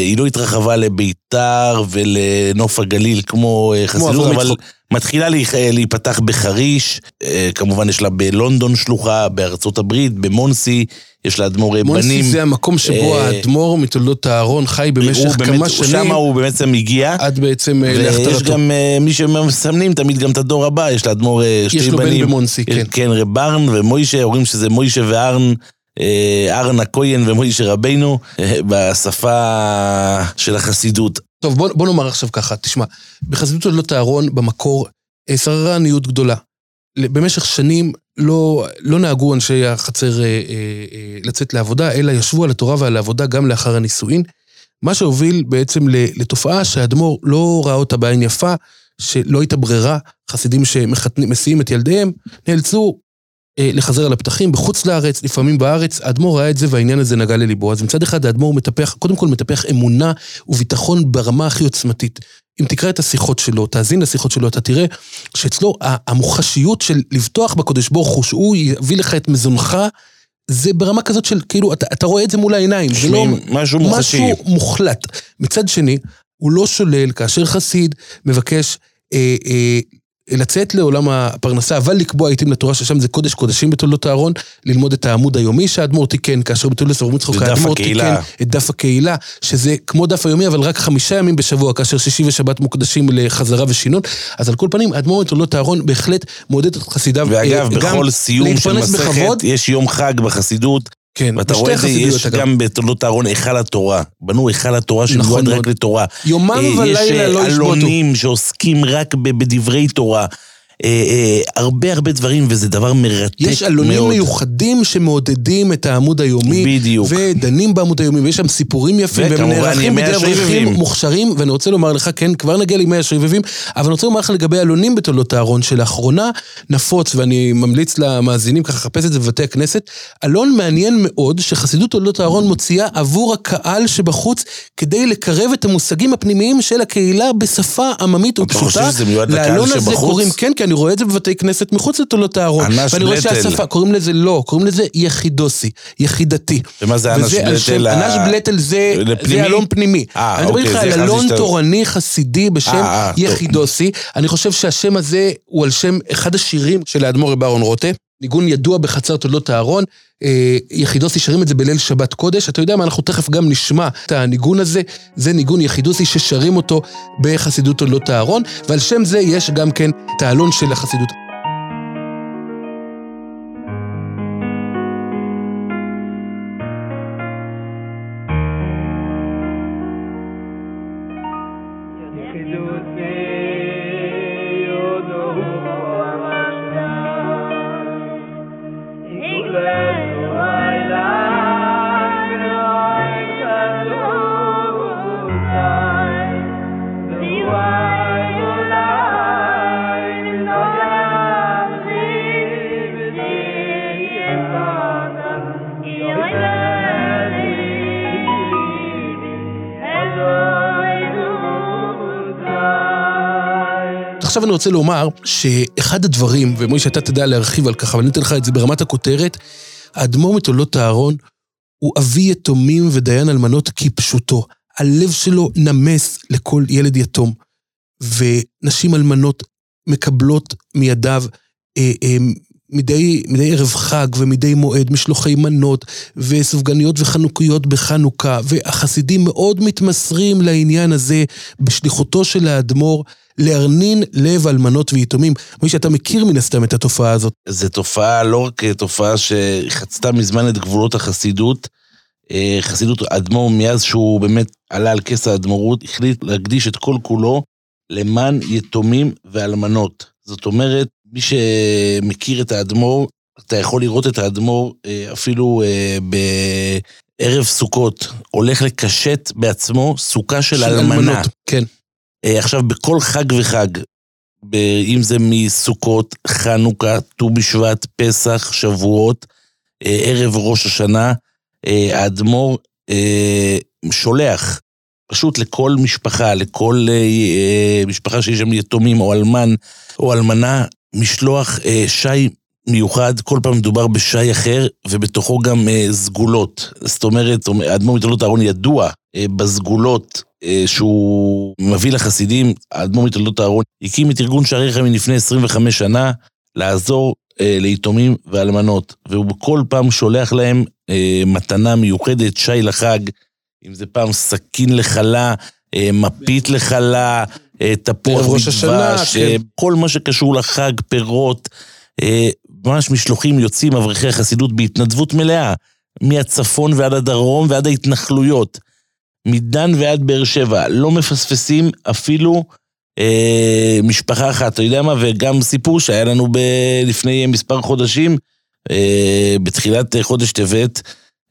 Speaker 3: היא לא התרחבה לביתר ולנוף הגליל כמו אה, חסידות,
Speaker 2: אברהם
Speaker 3: אבל. מתחילה להיח- להיפתח בחריש, אה, כמובן יש לה בלונדון שלוחה, בארצות הברית, במונסי, יש לה אדמו"רי בנים.
Speaker 2: מונסי זה המקום שבו
Speaker 3: אה,
Speaker 2: האדמו"ר מתולדות אהרון חי במשך
Speaker 3: באמת-
Speaker 2: כמה שנים,
Speaker 3: שם הוא בעצם הגיע.
Speaker 2: עד בעצם אה,
Speaker 3: ויש
Speaker 2: להכתרתו.
Speaker 3: גם אה, מי שמסמנים תמיד גם את הדור הבא, יש לאדמו"ר אה, שתי
Speaker 2: יש
Speaker 3: בנים.
Speaker 2: לו בן במונסי,
Speaker 3: יש-
Speaker 2: כן.
Speaker 3: כן, רב ארן ומוישה, אומרים שזה מוישה וארן, אה, ארן הכהן ומוישה רבינו, אה, בשפה של החסידות.
Speaker 2: טוב, בוא, בוא נאמר עכשיו ככה, תשמע, בחסידות תולדות אהרון במקור אה, שררה עניות גדולה. במשך שנים לא, לא נהגו אנשי החצר אה, אה, אה, לצאת לעבודה, אלא ישבו על התורה ועל העבודה גם לאחר הנישואין. מה שהוביל בעצם לתופעה שהאדמו"ר לא ראה אותה בעין יפה, שלא הייתה ברירה, חסידים שמסיעים את ילדיהם, נאלצו לחזר על הפתחים בחוץ לארץ, לפעמים בארץ, האדמו"ר ראה את זה והעניין הזה נגע לליבו. אז מצד אחד האדמו"ר מטפח, קודם כל מטפח אמונה וביטחון ברמה הכי עוצמתית. אם תקרא את השיחות שלו, תאזין לשיחות שלו, אתה תראה שאצלו המוחשיות של לבטוח בקודש ברוך הוא, שהוא יביא לך את מזונך, זה ברמה כזאת של כאילו, אתה, אתה רואה את זה מול העיניים, זה לא
Speaker 3: משהו מוחשי.
Speaker 2: משהו מוחלט. מצד שני, הוא לא שולל כאשר חסיד מבקש אה, אה, לצאת לעולם הפרנסה, אבל לקבוע עיתים לתורה ששם זה קודש קודשים בתולדות אהרון, ללמוד את העמוד היומי שהאדמו"ר תיקן, כאשר בתולדות אברהם
Speaker 3: ודף
Speaker 2: האדמו"ר תיקן. את דף הקהילה, שזה כמו דף היומי, אבל רק חמישה ימים בשבוע, כאשר שישי ושבת מוקדשים לחזרה ושינון. אז על כל פנים, האדמו"ר בתולדות אהרון בהחלט מעודד את חסידיו
Speaker 3: ואגב,
Speaker 2: אה,
Speaker 3: בכל סיום של מסכת
Speaker 2: בכבוד.
Speaker 3: יש יום חג בחסידות,
Speaker 2: כן,
Speaker 3: ואתה רואה את זה, יש
Speaker 2: אגב.
Speaker 3: גם בתולדות אהרון היכל התורה. בנו היכל התורה
Speaker 2: נכון
Speaker 3: שמיועד רק. לתורה.
Speaker 2: יומם
Speaker 3: אה,
Speaker 2: ולילה
Speaker 3: יש אה,
Speaker 2: לא ישבותו.
Speaker 3: עלונים שעוסקים רק בדברי תורה. אה, אה, הרבה הרבה דברים, וזה דבר מרתק מאוד.
Speaker 2: יש עלונים מיוחדים שמעודדים את העמוד היומי.
Speaker 3: בדיוק.
Speaker 2: ודנים בעמוד היומי, ויש שם סיפורים יפים, והם נערכים בידי אברכים. מוכשרים, ואני רוצה לומר לך, כן, כבר נגיע לימי השובבים, אבל אני רוצה לומר לך לגבי עלונים בתולדות אהרון, שלאחרונה נפוץ, ואני ממליץ למאזינים ככה לחפש את זה בבתי הכנסת, עלון מעניין מאוד, שחסידות תולדות אהרון מוציאה עבור הקהל שבחוץ, כדי לקרב את המושגים הפנימיים של הקהילה בשפה עממית
Speaker 3: אתה
Speaker 2: ופשוטה.
Speaker 3: חושב שזה מיועד לקהל שבחוץ?
Speaker 2: קוראים, כן, כי אני רואה את זה בבתי כנסת מחוץ לתולדות אהרון.
Speaker 3: אנש
Speaker 2: ואני רואה. שהשפה, קוראים לזה לא, קוראים לזה יחידוסי, יחידתי.
Speaker 3: ומה זה אנש בלטל?
Speaker 2: אנש בלטל זה, אלון פנימי.
Speaker 3: אה,
Speaker 2: אני מדבר
Speaker 3: אוקיי,
Speaker 2: איתך על אלון תורני חסידי בשם
Speaker 3: אה, אה.
Speaker 2: יחידוסי. אני חושב שהשם הזה הוא על שם אחד השירים של האדמו"ר רב אהרון רוטה. ניגון ידוע בחצר תולדות אהרון, אה, יחידוסי שרים את זה בליל שבת קודש, אתה יודע מה, אנחנו תכף גם נשמע את הניגון הזה, זה ניגון יחידוסי ששרים אותו בחסידות תולדות אהרון, ועל שם זה יש גם כן את העלון של החסידות. עכשיו אני רוצה לומר שאחד הדברים, ומוישה אתה תדע להרחיב על כך, אבל אני אתן לך את זה ברמת הכותרת, האדמו"ר מתולדות אהרון הוא אבי יתומים ודיין אלמנות כפשוטו. הלב שלו נמס לכל ילד יתום. ונשים אלמנות מקבלות מידיו אה, אה, מדי, מדי ערב חג ומדי מועד משלוחי מנות וסופגניות וחנוכיות בחנוכה, והחסידים מאוד מתמסרים לעניין הזה בשליחותו של האדמו"ר להרנין לב אלמנות ויתומים. מי שאתה מכיר מן הסתם את התופעה הזאת.
Speaker 3: זו תופעה, לא רק תופעה שחצתה מזמן את גבולות החסידות, אה, חסידות אדמו"ר, מאז שהוא באמת עלה על כס האדמו"רות, החליט להקדיש את כל כולו למען יתומים ואלמנות. זאת אומרת, מי שמכיר את האדמו"ר, אתה יכול לראות את האדמו"ר אה, אפילו אה, בערב סוכות, הולך לקשט בעצמו סוכה של אלמנה.
Speaker 2: אלמנות, כן.
Speaker 3: אה, עכשיו, בכל חג וחג, אם זה מסוכות, חנוכה, ט"ו בשבט, פסח, שבועות, ערב ראש השנה, האדמו"ר שולח פשוט לכל משפחה, לכל משפחה שיש שם יתומים או אלמן או אלמנה, משלוח אה, שי מיוחד, כל פעם מדובר בשי אחר, ובתוכו גם אה, סגולות. זאת אומרת, האדמו"ר מתולדות אהרון ידוע אה, בסגולות אה, שהוא מביא לחסידים. האדמו"ר מתולדות אהרון הקים את ארגון שערי חיים לפני 25 שנה, לעזור אה, ליתומים ואלמנות, והוא בכל פעם שולח להם אה, מתנה מיוחדת, שי לחג, אם זה פעם סכין לחלה, אה, מפית לחלה, תפוח
Speaker 2: ראש השנה,
Speaker 3: מדבש,
Speaker 2: כן.
Speaker 3: כל מה שקשור לחג, פירות, אה, ממש משלוחים יוצאים אברכי החסידות בהתנדבות מלאה, מהצפון ועד הדרום ועד ההתנחלויות, מדן ועד באר שבע, לא מפספסים אפילו אה, משפחה אחת, אתה יודע מה? וגם סיפור שהיה לנו ב- לפני מספר חודשים, אה, בתחילת חודש טבת,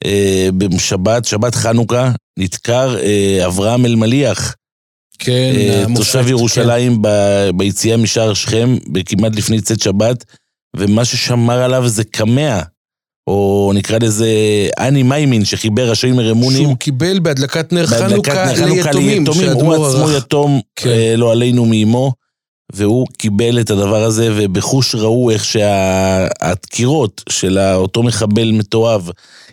Speaker 3: אה, בשבת, שבת חנוכה, נדקר אה, אברהם אלמליח,
Speaker 2: כן,
Speaker 3: אה, תושב ירושלים ב- ביציאה משער שכם, כמעט לפני צאת שבת, ומה ששמר עליו זה קמע, או נקרא לזה אני מיימין, שחיבר השיימר
Speaker 2: כן.
Speaker 3: אמונים.
Speaker 2: שהוא קיבל בהדלקת נר חנוכה
Speaker 3: חנוכה
Speaker 2: ליתומים,
Speaker 3: הוא
Speaker 2: שהאדמו"ר
Speaker 3: עצמו
Speaker 2: ערך.
Speaker 3: יתום,
Speaker 2: כן.
Speaker 3: אה, לא עלינו מאמו, והוא קיבל את הדבר הזה, ובחוש ראו איך שהדקירות של אותו מחבל מתועב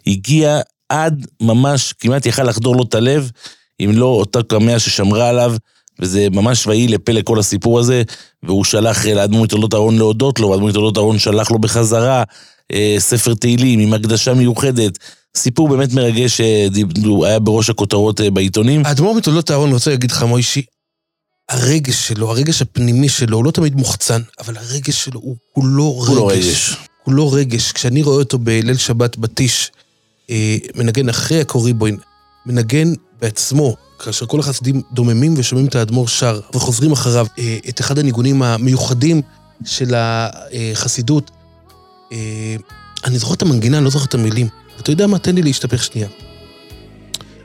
Speaker 3: הגיע עד ממש, כמעט יכל לחדור לו את הלב, אם לא אותה קמע ששמרה עליו, וזה ממש ויהי לפה לכל הסיפור הזה, והוא שלח אה, לאדמו"ר מתולדות אהרון להודות לו, ואדמו"ר מתולדות אהרון שלח לו בחזרה אה, ספר תהילים עם הקדשה מיוחדת. סיפור באמת מרגש שהיה בראש הכותרות אה, בעיתונים.
Speaker 2: האדמו"ר מתולדות אהרון, רוצה להגיד לך, מוישי, הרגש שלו, הרגש הפנימי שלו, הוא לא תמיד מוחצן, אבל הרגש שלו הוא כולו רגש.
Speaker 3: כולו רגש.
Speaker 2: כולו רגש. כשאני רואה אותו בליל שבת בטיש, אה, מנגן אחרי הקוריבוין, מנגן בעצמו, כאשר כל החסידים דוממים ושומעים את האדמו"ר שר, וחוזרים אחריו, אה, את אחד הניגונים המיוחדים של החסידות. אה, אני זוכר את המנגינה, אני לא זוכר את המילים. אתה יודע מה? תן לי להשתפך שנייה.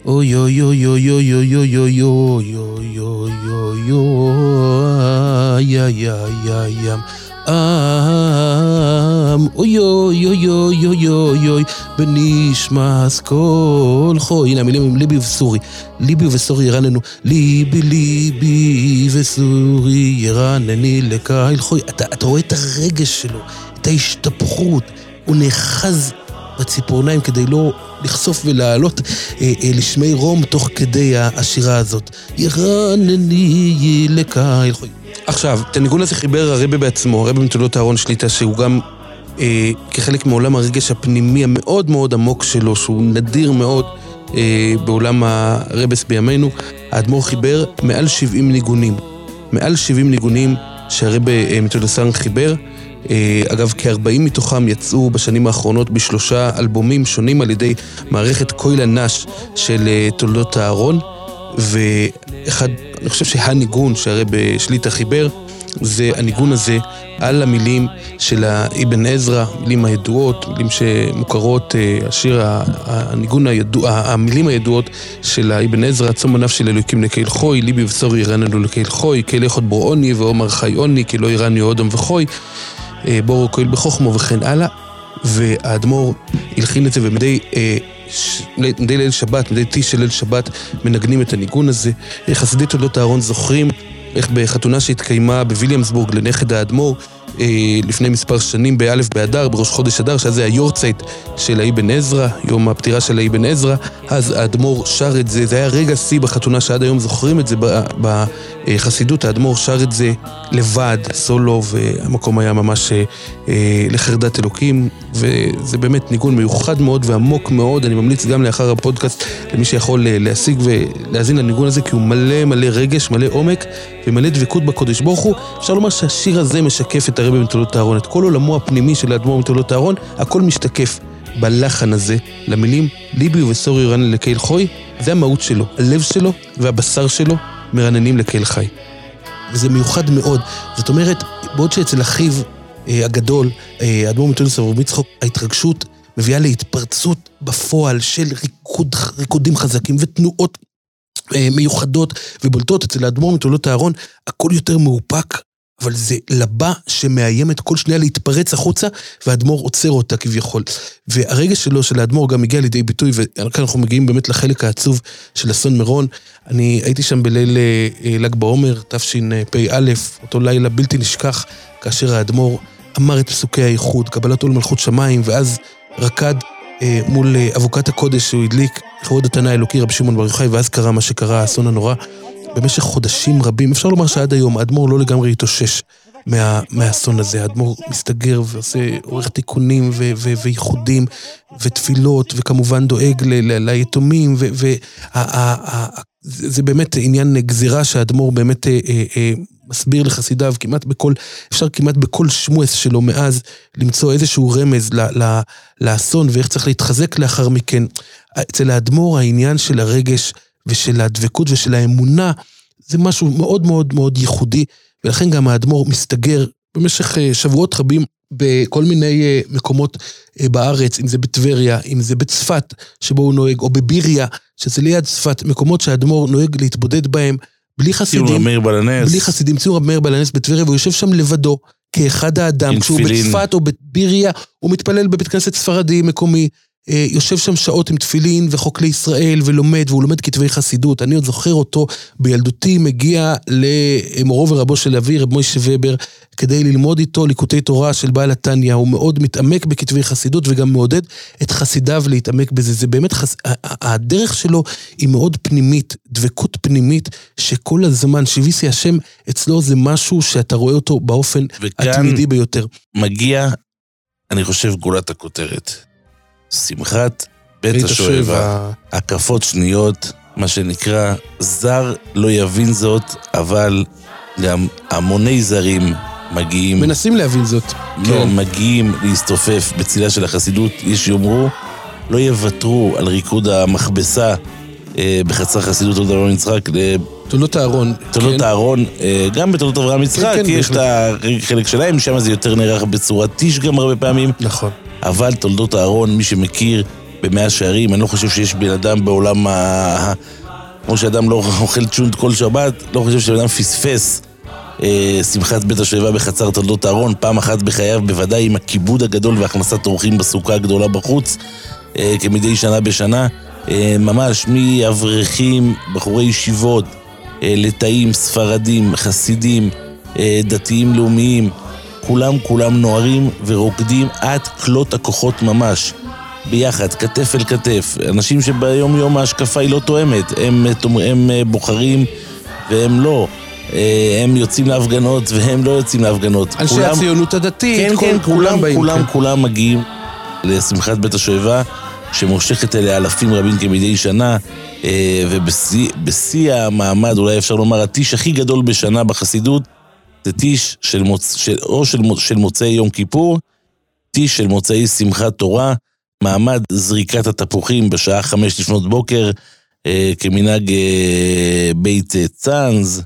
Speaker 2: אוי אוי אוי אוי אוי אוי אוי אוי אוי אוי אוי אוי אוי אוי אוי ים עם. אוי אוי אוי אוי אוי אוי אוי. בנשמס כל חוי. הנה המילים הם ליבי וסורי. ליבי וסורי ירננו ליבי ליבי וסורי ירנני לקהל חוי. אתה, אתה רואה את הרגש שלו את ההשתפכות. הוא נאחז בציפורניים כדי לא לחשוף ולעלות אה, אה, לשמי רום תוך כדי השירה הזאת. ירנני לקהל חוי. עכשיו, את הניגון הזה חיבר הרבה בעצמו, הרבה מתולדות אהרון שליטה, שהוא גם אה, כחלק מעולם הרגש הפנימי המאוד מאוד עמוק שלו, שהוא נדיר מאוד אה, בעולם הרבס בימינו. האדמו"ר חיבר מעל 70 ניגונים. מעל 70 ניגונים שהרבה אה, מתולדות אהרון חיבר. אה, אגב, כ-40 מתוכם יצאו בשנים האחרונות בשלושה אלבומים שונים על ידי מערכת קוילה נש של אה, תולדות אהרון, ואחד, אני חושב שהניגון שהרי בשליטה חיבר, זה הניגון הזה על המילים של האבן עזרא, מילים הידועות, מילים שמוכרות, אה, השיר, הניגון הידוע, המילים הידועות של האבן עזרא, צום הנפש של אלוקים לקהל חוי, ליבי וסורי ירננו לקהל חוי, קהל איכות בוראוני ועומר חי עוני, כי לא ירני אודם וחוי. אה, בורו כהל בחוכמו וכן הלאה, והאדמו"ר הלחין את זה ומדי אה. מדי ליל שבת, מדי טיש של ליל שבת, מנגנים את הניגון הזה. חסידי תולדות אהרון זוכרים איך בחתונה שהתקיימה בוויליאמסבורג לנכד האדמו"ר לפני מספר שנים באלף באדר, בראש חודש אדר, שאז זה היורצייט של האבן עזרא, יום הפטירה של האבן עזרא, אז האדמו"ר שר את זה, זה היה רגע שיא בחתונה שעד היום זוכרים את זה בחסידות, האדמו"ר שר את זה לבד, סולו, והמקום היה ממש אה, אה, לחרדת אלוקים, וזה באמת ניגון מיוחד מאוד ועמוק מאוד, אני ממליץ גם לאחר הפודקאסט למי שיכול אה, להשיג ולהאזין לניגון הזה, כי הוא מלא מלא רגש, מלא עומק ומלא דבקות בקודש ברוך הוא. אפשר לומר שהשיר הזה משקף את הרבי מתולדות אהרון, את כל עולמו הפנימי של האדמו"ר מתולדות אהרון, הכל משתקף בלחן הזה, למילים ליבי ובשורי ירנן לקהל חוי, זה המהות שלו, הלב שלו והבשר שלו מרננים לקהל חי. וזה מיוחד מאוד. זאת אומרת, בעוד שאצל אחיו אה, הגדול, אה, האדמו"ר מתולדות אברהם יצחוק, ההתרגשות מביאה להתפרצות בפועל של ריקוד, ריקודים חזקים ותנועות אה, מיוחדות ובולטות. אצל האדמו"ר מתולדות אהרון הכל יותר מאופק, אבל זה לבא שמאיימת כל שנייה להתפרץ החוצה, והאדמו"ר עוצר אותה כביכול. והרגש שלו, של האדמו"ר, גם הגיע לידי ביטוי, וכאן אנחנו מגיעים באמת לחלק העצוב של אסון מירון. אני הייתי שם בליל אה, אה, ל"ג בעומר, תשפ"א, אותו לילה בלתי נשכח, כאשר האדמו"ר אמר את פסוקי האיחוד, קבלת עול מלכות שמיים, ואז רקד אה, מול אה, אבוקת הקודש שהוא הדליק, לכבוד התנא האלוקי רבי שמעון בר יוחאי, ואז קרה מה שקרה, האסון הנורא. במשך חודשים רבים, אפשר לומר שעד היום האדמו"ר לא לגמרי התאושש מה, מהאסון הזה. האדמו"ר מסתגר ועושה, עורך תיקונים ו- וייחודים ותפילות, וכמובן דואג ליתומים, וזה באמת עניין גזירה שהאדמו"ר באמת אה, אה, אה, מסביר לחסידיו כמעט בכל, אפשר כמעט בכל שמואס שלו מאז למצוא איזשהו רמז ל- ל- לאסון ואיך צריך להתחזק לאחר מכן. אצל האדמו"ר העניין של הרגש ושל הדבקות ושל האמונה, זה משהו מאוד מאוד מאוד ייחודי, ולכן גם האדמו"ר מסתגר במשך אה, שבועות רבים בכל מיני אה, מקומות אה, בארץ, אם זה בטבריה, אם זה בצפת, שבו הוא נוהג, או בביריה, שזה ליד צפת, מקומות שהאדמו"ר נוהג להתבודד בהם, בלי
Speaker 3: ציור
Speaker 2: חסידים,
Speaker 3: מאיר בלנס.
Speaker 2: בלי חסידים, ציור רב מאיר בלנס בטבריה, והוא יושב שם לבדו, כאחד האדם, כשהוא. בצפת או בביריה, הוא מתפלל בבית כנסת ספרדי מקומי, יושב שם שעות עם תפילין וחוק לישראל ולומד, והוא לומד כתבי חסידות. אני עוד זוכר אותו בילדותי מגיע למורו ורבו של אבי, רב מוישה ובר, כדי ללמוד איתו ליקוטי תורה של בעל התניא. הוא מאוד מתעמק בכתבי חסידות וגם מעודד את חסידיו להתעמק בזה. זה באמת, חס... הדרך שלו היא מאוד פנימית, דבקות פנימית, שכל הזמן, שיביסי השם אצלו זה משהו שאתה רואה אותו באופן
Speaker 3: וכאן
Speaker 2: התמידי ביותר.
Speaker 3: מגיע, אני חושב, גולת הכותרת. שמחת בית השואבה. הקפות שניות, מה שנקרא, זר לא יבין זאת, אבל גם המוני זרים מגיעים,
Speaker 2: מנסים להבין זאת.
Speaker 3: לא,
Speaker 2: כן.
Speaker 3: מגיעים להסתופף בצילה של החסידות, יש שיאמרו, לא יוותרו על ריקוד המכבסה אה, בחצר חסידות תולדות אברהם יצחק, אה,
Speaker 2: תולדות אהרון.
Speaker 3: תולדות
Speaker 2: כן.
Speaker 3: אהרון, אה, גם בתולדות אברהם יצחק,
Speaker 2: כן,
Speaker 3: יש את החלק שלהם, שם זה יותר נערך בצורת טיש גם הרבה פעמים.
Speaker 2: נכון.
Speaker 3: אבל תולדות אהרון, מי שמכיר במאה שערים, אני לא חושב שיש בן אדם בעולם ה... כמו שאדם לא אוכל צ'ונט כל שבת, לא חושב שבן אדם פספס אה, שמחת בית השואבה בחצר תולדות אהרון, פעם אחת בחייו, בוודאי עם הכיבוד הגדול והכנסת אורחים בסוכה הגדולה בחוץ, אה, כמדי שנה בשנה. אה, ממש מאברכים, בחורי ישיבות, אה, לטאים, ספרדים, חסידים, אה, דתיים לאומיים, כולם כולם נוערים ורוקדים עד כלות הכוחות ממש. ביחד, כתף אל כתף. אנשים שביום יום ההשקפה היא לא תואמת. הם, אה, תאמר- הם אה, בוחרים והם לא. אה, הם יוצאים להפגנות והם לא יוצאים להפגנות.
Speaker 2: אנשי
Speaker 3: כולם-
Speaker 2: הציונות הדתית,
Speaker 3: כן,
Speaker 2: כל-
Speaker 3: כן, כולם,
Speaker 2: באים.
Speaker 3: כולם,
Speaker 2: כן.
Speaker 3: כולם מגיעים לשמחת בית השואבה, שמושכת אליה אלפים רבים כמדי שנה, ובשיא בשיא המעמד, אולי אפשר לומר, הטיש הכי גדול בשנה בחסידות, זה טיש של מוצ... של... או של. של מוצאי יום כיפור, טיש של מוצאי שמחת תורה, מעמד זריקת התפוחים בשעה חמש לפנות בוקר, אה, כמנהג אה, בית אה, צאנז,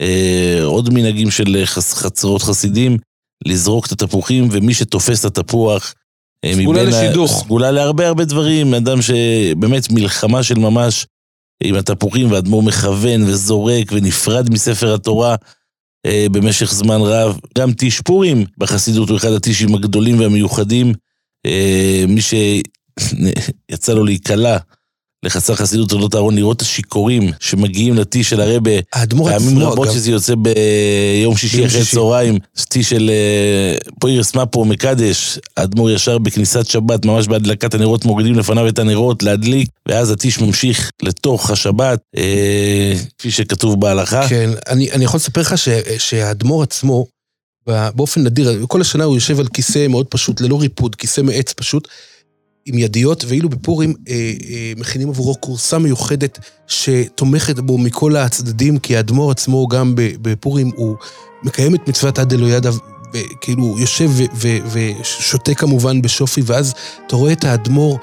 Speaker 3: אה, עוד מנהגים של חצ... חצרות חסידים, לזרוק את התפוחים, ומי שתופס את התפוח... אה,
Speaker 2: סגולה
Speaker 3: מבין ה-
Speaker 2: לשידוך.
Speaker 3: סגולה להרבה הרבה דברים, אדם שבאמת מלחמה של ממש עם התפוחים, והאדמו"ר מכוון וזורק ונפרד מספר התורה אה, במשך זמן רב. גם טיש פורים בחסידות הוא אחד הטישים הגדולים והמיוחדים. אה, מי שיצא לו להיקלע לחצר חסידות תולדות אהרון, לראות את השיכורים שמגיעים לטי של הרבה.
Speaker 2: האדמו"ר
Speaker 3: פעמים
Speaker 2: עצמו,
Speaker 3: רבות
Speaker 2: אגב,
Speaker 3: שזה יוצא ביום שישי אחרי. צהריים, טי של אה, פוירס מפו מקדש, האדמו"ר ישר בכניסת שבת, ממש בהדלקת הנרות מורידים לפניו את הנרות להדליק, ואז הטיש ממשיך לתוך השבת, אה, כפי שכתוב בהלכה.
Speaker 2: כן, אני, אני יכול לספר לך ש, שהאדמו"ר עצמו, באופן נדיר, כל השנה הוא יושב על כיסא מאוד פשוט, ללא ריפוד, כיסא מעץ פשוט, עם ידיות, ואילו בפורים אה, אה, מכינים עבורו כורסה מיוחדת שתומכת בו מכל הצדדים, כי האדמו"ר עצמו גם בפורים הוא מקיים את מצוות עד אלוהידע, וכאילו הוא יושב ושותה כמובן בשופי, ואז אתה רואה את האדמו"ר,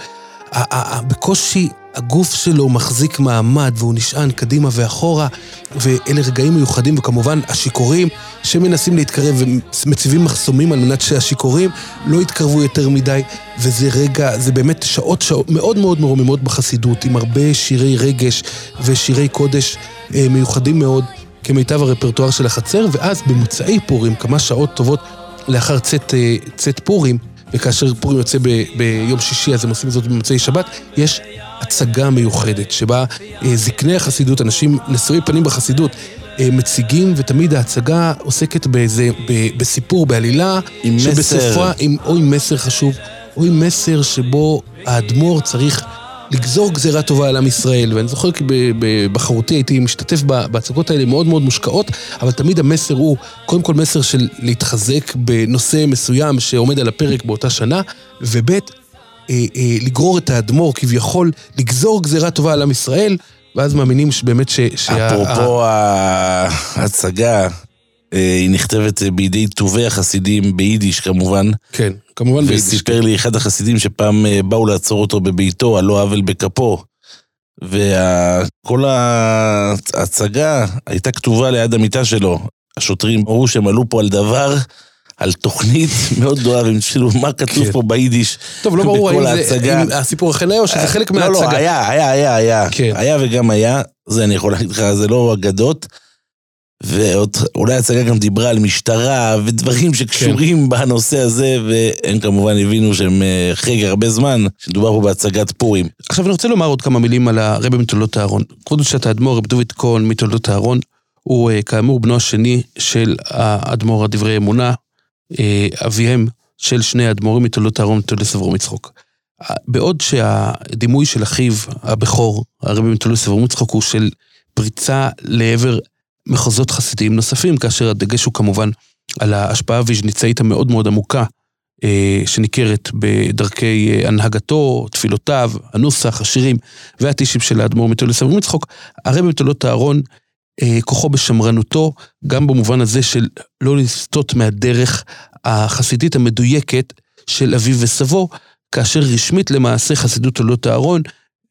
Speaker 2: בקושי הגוף שלו מחזיק מעמד והוא נשען קדימה ואחורה, ואלה רגעים מיוחדים, וכמובן השיכורים שמנסים להתקרב ומציבים מחסומים על מנת שהשיכורים לא יתקרבו יותר מדי, וזה רגע, זה באמת שעות שעות מאוד מאוד מרוממות בחסידות, עם הרבה שירי רגש ושירי קודש אה, מיוחדים מאוד, כמיטב הרפרטואר של החצר, ואז במוצאי פורים, כמה שעות טובות לאחר צאת, אה, צאת פורים, וכאשר פורים יוצא ב, ביום שישי, אז הם עושים זאת במוצאי שבת, יש הצגה מיוחדת, שבה אה, זקני החסידות, אנשים נשואי פנים בחסידות, אה, מציגים, ותמיד ההצגה עוסקת באיזה, ב, בסיפור, בעלילה,
Speaker 3: עם מסר.
Speaker 2: שבסופה, עם, או עם מסר חשוב, או עם מסר שבו האדמו"ר צריך לגזור גזירה טובה על עם ישראל. ואני זוכר כי ב- בבחרותי הייתי משתתף בהצגות האלה מאוד מאוד מושקעות, אבל תמיד המסר הוא, קודם כל מסר של להתחזק בנושא מסוים שעומד על הפרק באותה שנה, וב' לגרור את האדמו"ר, כביכול לגזור גזירה טובה על עם ישראל, ואז מאמינים שבאמת ש...
Speaker 3: אפרופו ההצגה, אה, היא נכתבת בידי טובי החסידים ביידיש כמובן,
Speaker 2: כן, כמובן ביידיש.
Speaker 3: וסיפר לי אחד החסידים שפעם אה, באו לעצור אותו בביתו, על לא עוול בכפו. וכל ההצגה הייתה כתובה ליד המיטה שלו. השוטרים אמרו שהם עלו פה על דבר, על תוכנית מאוד גדולה, והם שאלו מה כתוב
Speaker 2: כן.
Speaker 3: פה ביידיש.
Speaker 2: טוב, לא ברור האם זה, הסיפור היה או שזה חלק
Speaker 3: לא,
Speaker 2: מההצגה.
Speaker 3: לא, היה, היה, היה, היה.
Speaker 2: כן.
Speaker 3: היה וגם היה, זה אני יכול להגיד לך, זה לא אגדות. ואולי ההצגה גם דיברה על משטרה ודברים שקשורים
Speaker 2: כן.
Speaker 3: בנושא הזה, והם כמובן הבינו שהם אה, אחרי הרבה זמן, שמדובר פה בהצגת פורים.
Speaker 2: עכשיו אני רוצה לומר עוד כמה מילים על הרבי מתולדות אהרון. כבוד קדושת האדמו"ר רב דוד כהן מתולדות אהרון, הוא אה, כאמור בנו השני של האדמו"ר הדברי אמונה, אה, אביהם של שני האדמו"רים מתולדות אהרון מתולדות אברום יצחוק. אה, בעוד שהדימוי של אחיו הבכור, הרבי מתולדות אברום יצחוק, הוא של פריצה לעבר מחוזות חסידיים נוספים, כאשר הדגש הוא כמובן על ההשפעה הוויז'ניצאית המאוד מאוד עמוקה אה, שניכרת בדרכי אה, הנהגתו, תפילותיו, הנוסח, השירים והטישים של האדמו"ר מתולדות אברהם יצחוק, הרבי מתולדות אהרון, אה, כוחו בשמרנותו, גם במובן הזה של לא לסטות מהדרך החסידית המדויקת של אביו וסבו, כאשר רשמית למעשה חסידות תולדות אהרון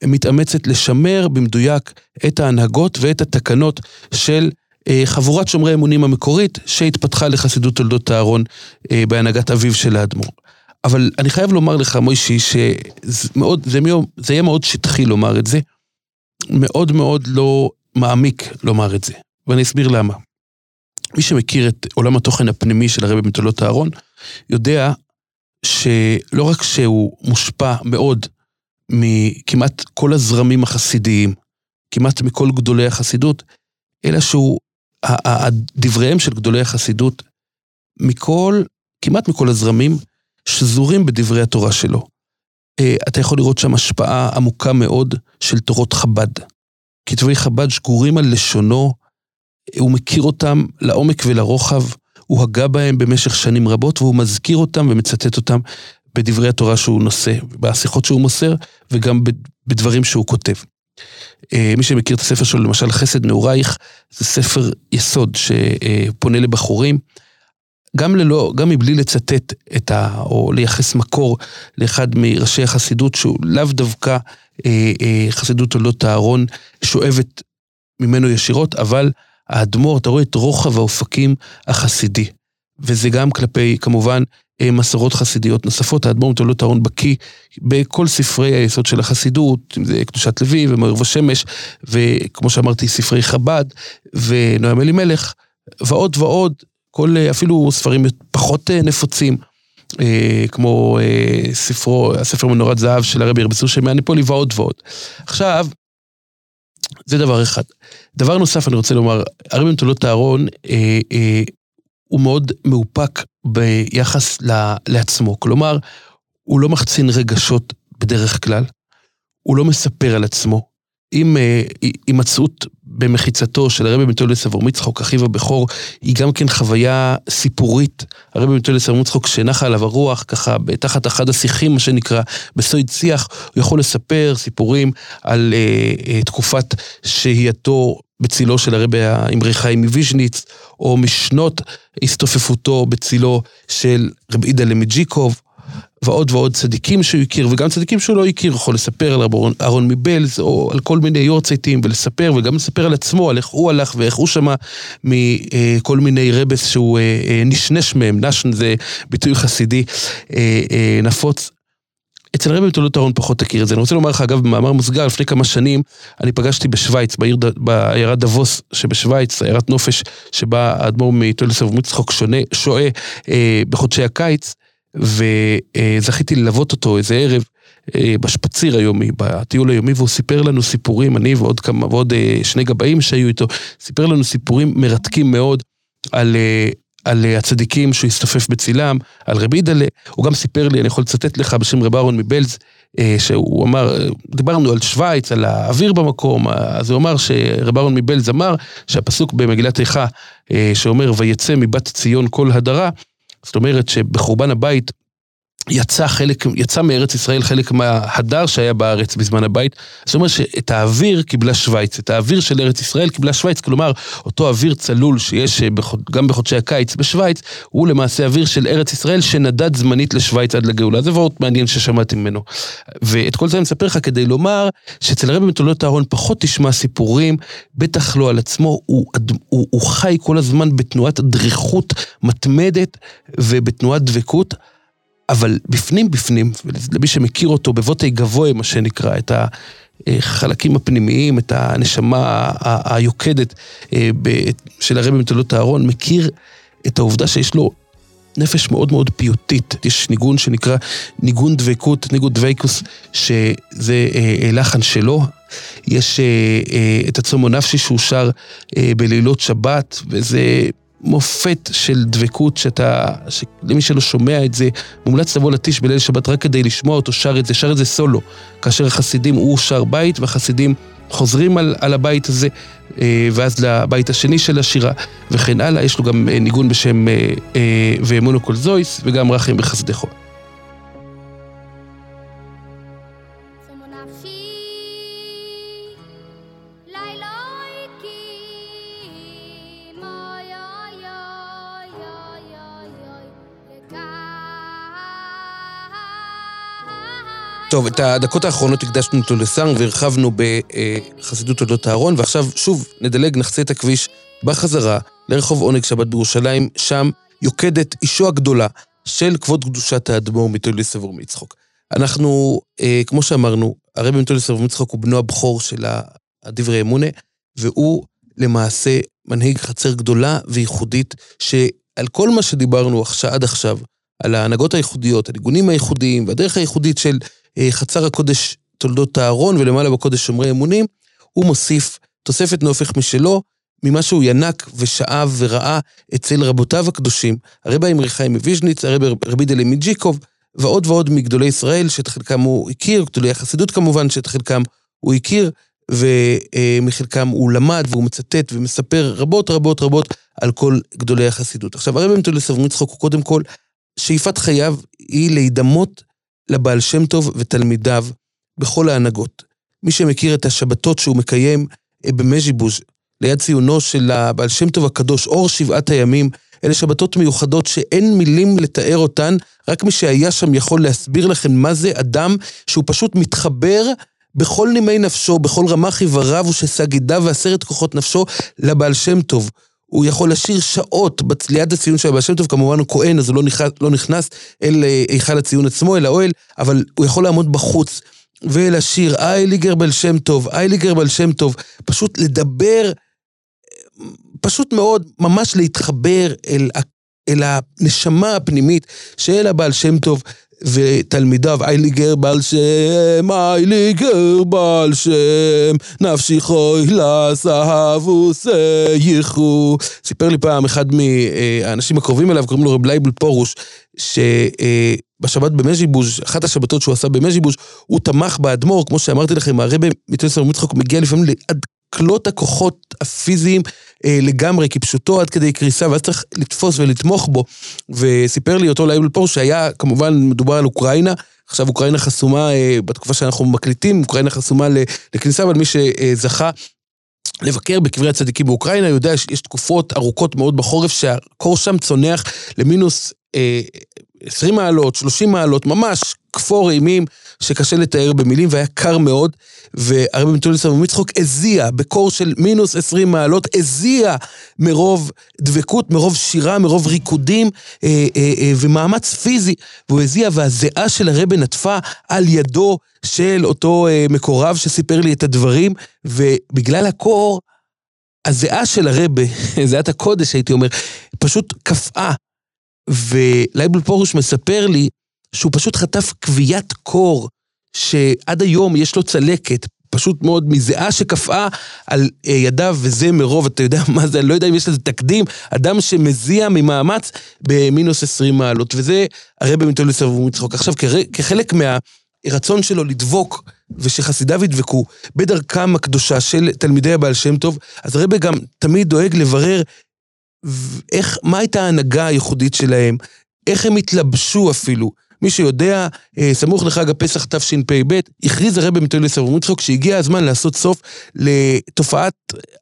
Speaker 2: מתאמצת לשמר במדויק את ההנהגות ואת התקנות של אה, חבורת שומרי אמונים המקורית שהתפתחה לחסידות תולדות אהרון אה, בהנהגת אביו של האדמו"ר. אבל אני חייב לומר לך, מוישי, שזה מאוד, זה, מיום, זה יהיה מאוד שטחי לומר את זה, מאוד מאוד לא מעמיק לומר את זה, ואני אסביר למה. מי שמכיר את עולם התוכן הפנימי של הרבי מתולות אהרון, יודע שלא רק שהוא מושפע מאוד מכמעט כל הזרמים החסידיים, כמעט מכל גדולי החסידות, אלא שהוא, דבריהם של גדולי החסידות, מכל, כמעט מכל הזרמים, שזורים בדברי התורה שלו. אה, אתה יכול לראות שם השפעה עמוקה מאוד של תורות חב"ד. כתבי חב"ד שגורים על לשונו, הוא מכיר אותם לעומק ולרוחב, הוא הגה בהם במשך שנים רבות, והוא מזכיר אותם ומצטט אותם בדברי התורה שהוא נושא, בשיחות שהוא מוסר, וגם בדברים שהוא כותב. אה, מי שמכיר את הספר שלו, למשל חסד נעורייך, זה ספר יסוד שפונה לבחורים. גם ללא, גם מבלי לצטט את ה... או לייחס מקור לאחד מראשי החסידות, שהוא לאו דווקא חסידות תולדות אהרון שואבת ממנו ישירות, אבל האדמו"ר, אתה רואה את רוחב האופקים החסידי. וזה גם כלפי, כמובן, אה, מסורות חסידיות נוספות. האדמו"ר מתולדות אהרון בקיא בכל ספרי היסוד של החסידות, אם זה קדושת לוי ומאיר ושמש, וכמו שאמרתי, ספרי חב"ד ונועם אלימלך, ועוד ועוד. כל אפילו ספרים פחות נפוצים, אה, כמו אה, ספרו, הספר מנורת זהב של הרבי הרבצור של מהניפולי ועוד ועוד. עכשיו, זה דבר אחד. דבר נוסף אני רוצה לומר, הרבי נטולות אהרון אה, אה, הוא מאוד מאופק ביחס ל, לעצמו. כלומר, הוא לא מחצין רגשות בדרך כלל, הוא לא מספר על עצמו. עם אה, הימצאות במחיצתו של הרבי מטולס אבור מצחוק, אחיו הבכור, היא גם כן חוויה סיפורית. הרבי מטולס אבור מצחוק, שנחה עליו הרוח, ככה, תחת אחד השיחים, מה שנקרא, בסויד שיח, הוא יכול לספר סיפורים על אה, אה, תקופת שהייתו בצילו של הרבי האמרי חיים מוויז'ניץ, או משנות הסתופפותו בצילו של רבי אידלה מג'יקוב, ועוד ועוד צדיקים שהוא הכיר, וגם צדיקים שהוא לא הכיר, יכול לספר על אהרון מבלז, או על כל מיני יורצייטים, ולספר, וגם לספר על עצמו, על איך הוא הלך ואיך הוא שמע מכל מיני רבס שהוא אה, אה, נשנש מהם, נשן זה ביטוי חסידי אה, נפוץ. אצל רבי בתולדות אהרון פחות תכיר את זה. אני רוצה לומר לך, אגב, במאמר מוסגר, לפני כמה שנים, אני פגשתי בשוויץ, בעיר, בעיירת דבוס שבשוויץ, עיירת נופש, שבה האדמו"ר מטולסוב מצחוק שוהה אה, בחודשי הקיץ. וזכיתי ללוות אותו איזה ערב אה, בשפציר היומי, בטיול היומי, והוא סיפר לנו סיפורים, אני ועוד כמה, ועוד אה, שני גבאים שהיו איתו, סיפר לנו סיפורים מרתקים מאוד על, אה, על הצדיקים שהוא הסתופף בצילם, על רבי ידלה. הוא גם סיפר לי, אני יכול לצטט לך בשם רב אהרון מבלז, שהוא אמר, דיברנו על שווייץ, על האוויר במקום, אז הוא אמר שרב אהרון מבלז אמר שהפסוק במגילת איכה, שאומר ויצא מבת ציון כל הדרה, זאת אומרת שבחורבן הבית יצא חלק, יצא מארץ ישראל חלק מההדר שהיה בארץ בזמן הבית. זאת אומרת שאת האוויר קיבלה שווייץ, את האוויר של ארץ ישראל קיבלה שווייץ, כלומר, אותו אוויר צלול שיש אה, גם בחודשי הקיץ בשווייץ, הוא למעשה אוויר של ארץ ישראל שנדד זמנית לשווייץ עד לגאולה. זה מאוד מעניין ששמעתי ממנו. ואת כל זה אני מספר לך כדי לומר שאצל הרבי מתולדות אהרון פחות תשמע סיפורים, בטח לא על עצמו, הוא, הוא, הוא חי כל הזמן בתנועת דריכות מתמדת ובתנועת דבקות. אבל בפנים בפנים, למי שמכיר אותו בבוטי גבוה, מה שנקרא, את החלקים הפנימיים, את הנשמה היוקדת אה, של הרבי מתולות אהרון, מכיר את העובדה שיש לו נפש מאוד מאוד פיוטית. יש ניגון שנקרא ניגון דבקות, ניגון דבייקוס, שזה אה, לחן שלו. יש אה, את הצומו נפשי שהוא שר בלילות שבת, וזה מופת של דבקות שאתה, למי שלא שומע את זה, מומלץ לבוא לטיש בליל שבת רק כדי לשמוע אותו שר את זה, שר את זה סולו. כאשר החסידים, הוא שר בית והחסידים חוזרים על, על הבית הזה, אה, ואז לבית השני של השירה וכן הלאה. יש לו גם אה, ניגון בשם אה, ואמונו כל זויס וגם רחם בחסדך. טוב, את הדקות האחרונות הקדשנו אותו לסארם והרחבנו בחסידות תולדות אהרון, ועכשיו שוב נדלג, נחצה את הכביש בחזרה לרחוב עונג שבת בירושלים, שם יוקדת אישו הגדולה של כבוד קדושת האדמו"ר מטוליס סבור מצחוק. אנחנו, אה, כמו שאמרנו, הרבי מטוליס סבור מצחוק הוא בנו הבכור של הדברי אמונה, והוא למעשה מנהיג חצר גדולה וייחודית, שעל כל מה שדיברנו עד עכשיו, על ההנהגות הייחודיות, הניגונים הייחודיים והדרך הייחודית של חצר הקודש תולדות אהרון ולמעלה בקודש שומרי אמונים, הוא מוסיף תוספת נופך משלו, ממה שהוא ינק ושאב וראה אצל רבותיו הקדושים, הרבי אמרי חיים מוויז'ניץ, הרבי רבי דלי מג'יקוב, ועוד ועוד מגדולי ישראל, שאת חלקם הוא הכיר, גדולי החסידות כמובן, שאת חלקם הוא הכיר, ומחלקם הוא למד והוא מצטט ומספר רבות רבות רבות על כל גדולי החסידות. עכשיו, הרבי מטולסוב מצחוק הוא קודם כל, שאיפת חייו היא להידמות לבעל שם טוב ותלמידיו בכל ההנהגות. מי שמכיר את השבתות שהוא מקיים אה, במז'יבוז' ליד ציונו של הבעל שם טוב הקדוש, אור שבעת הימים, אלה שבתות מיוחדות שאין מילים לתאר אותן, רק מי שהיה שם יכול להסביר לכם מה זה אדם שהוא פשוט מתחבר בכל נימי נפשו, בכל רמ"ח איבריו ושסגידיו ועשרת כוחות נפשו לבעל שם טוב. הוא יכול לשיר שעות ליד הציון של הבעל שם טוב, כמובן הוא כהן, אז הוא לא נכנס, לא נכנס אל אה, היכל הציון עצמו, אל האוהל, אבל הוא יכול לעמוד בחוץ ולשיר, אייליגר בל שם טוב, אייליגר בל שם טוב, פשוט לדבר, פשוט מאוד, ממש להתחבר אל אל הנשמה הפנימית של הבעל שם טוב ותלמידיו, אייליגר בעל שם, אייליגר בעל שם, נפשי חוי לזהב וסייחו. סיפר לי פעם אחד מהאנשים הקרובים אליו, קוראים לו רב לייבל פורוש, שבשבת במז'יבוז', אחת השבתות שהוא עשה במז'יבוז', הוא תמך באדמו"ר, כמו שאמרתי לכם, הרבי מתוסר מצחוק מגיע לפעמים עד כלות הכוחות הפיזיים אה, לגמרי, כפשוטו עד כדי קריסה, ואז צריך לתפוס ולתמוך בו. וסיפר לי אותו לייבל פורוש שהיה, כמובן, מדובר על אוקראינה, עכשיו אוקראינה חסומה, אה, בתקופה שאנחנו מקליטים, אוקראינה חסומה לכניסה, אבל מי שזכה לבקר בקברי הצדיקים באוקראינה, יודע שיש תקופות ארוכות מאוד בחורף שהקור שם צונח למינוס אה, 20 מעלות, 30 מעלות, ממש כפור אימים שקשה לתאר במילים, והיה קר מאוד, והרבי מטוליס אבו מצחוק הזיע בקור של מינוס 20 מעלות, הזיע מרוב דבקות, מרוב שירה, מרוב ריקודים אה, אה, אה, ומאמץ פיזי, והוא הזיע, והזיעה של הרבי נטפה על ידו של אותו אה, מקורב שסיפר לי את הדברים, ובגלל הקור, הזיעה של הרבה, זיעת הקודש הייתי אומר, פשוט קפאה. ולייבל פורוש מספר לי שהוא פשוט חטף כוויית קור, שעד היום יש לו צלקת, פשוט מאוד מזיעה שקפאה על אה, ידיו, וזה מרוב, אתה יודע מה זה, אני לא יודע אם יש לזה תקדים, אדם שמזיע ממאמץ במינוס 20 מעלות, וזה הרבי מטולס אבו מצחוק. עכשיו, כחלק מהרצון שלו לדבוק, ושחסידיו ידבקו בדרכם הקדושה של תלמידי הבעל שם טוב, אז הרבי גם תמיד דואג לברר איך, מה הייתה ההנהגה הייחודית שלהם, איך הם התלבשו אפילו. מי שיודע, אה, סמוך לחג הפסח תשפ"ב, הכריז הרבי מטולס אברהם יצחוק שהגיע הזמן לעשות סוף לתופעת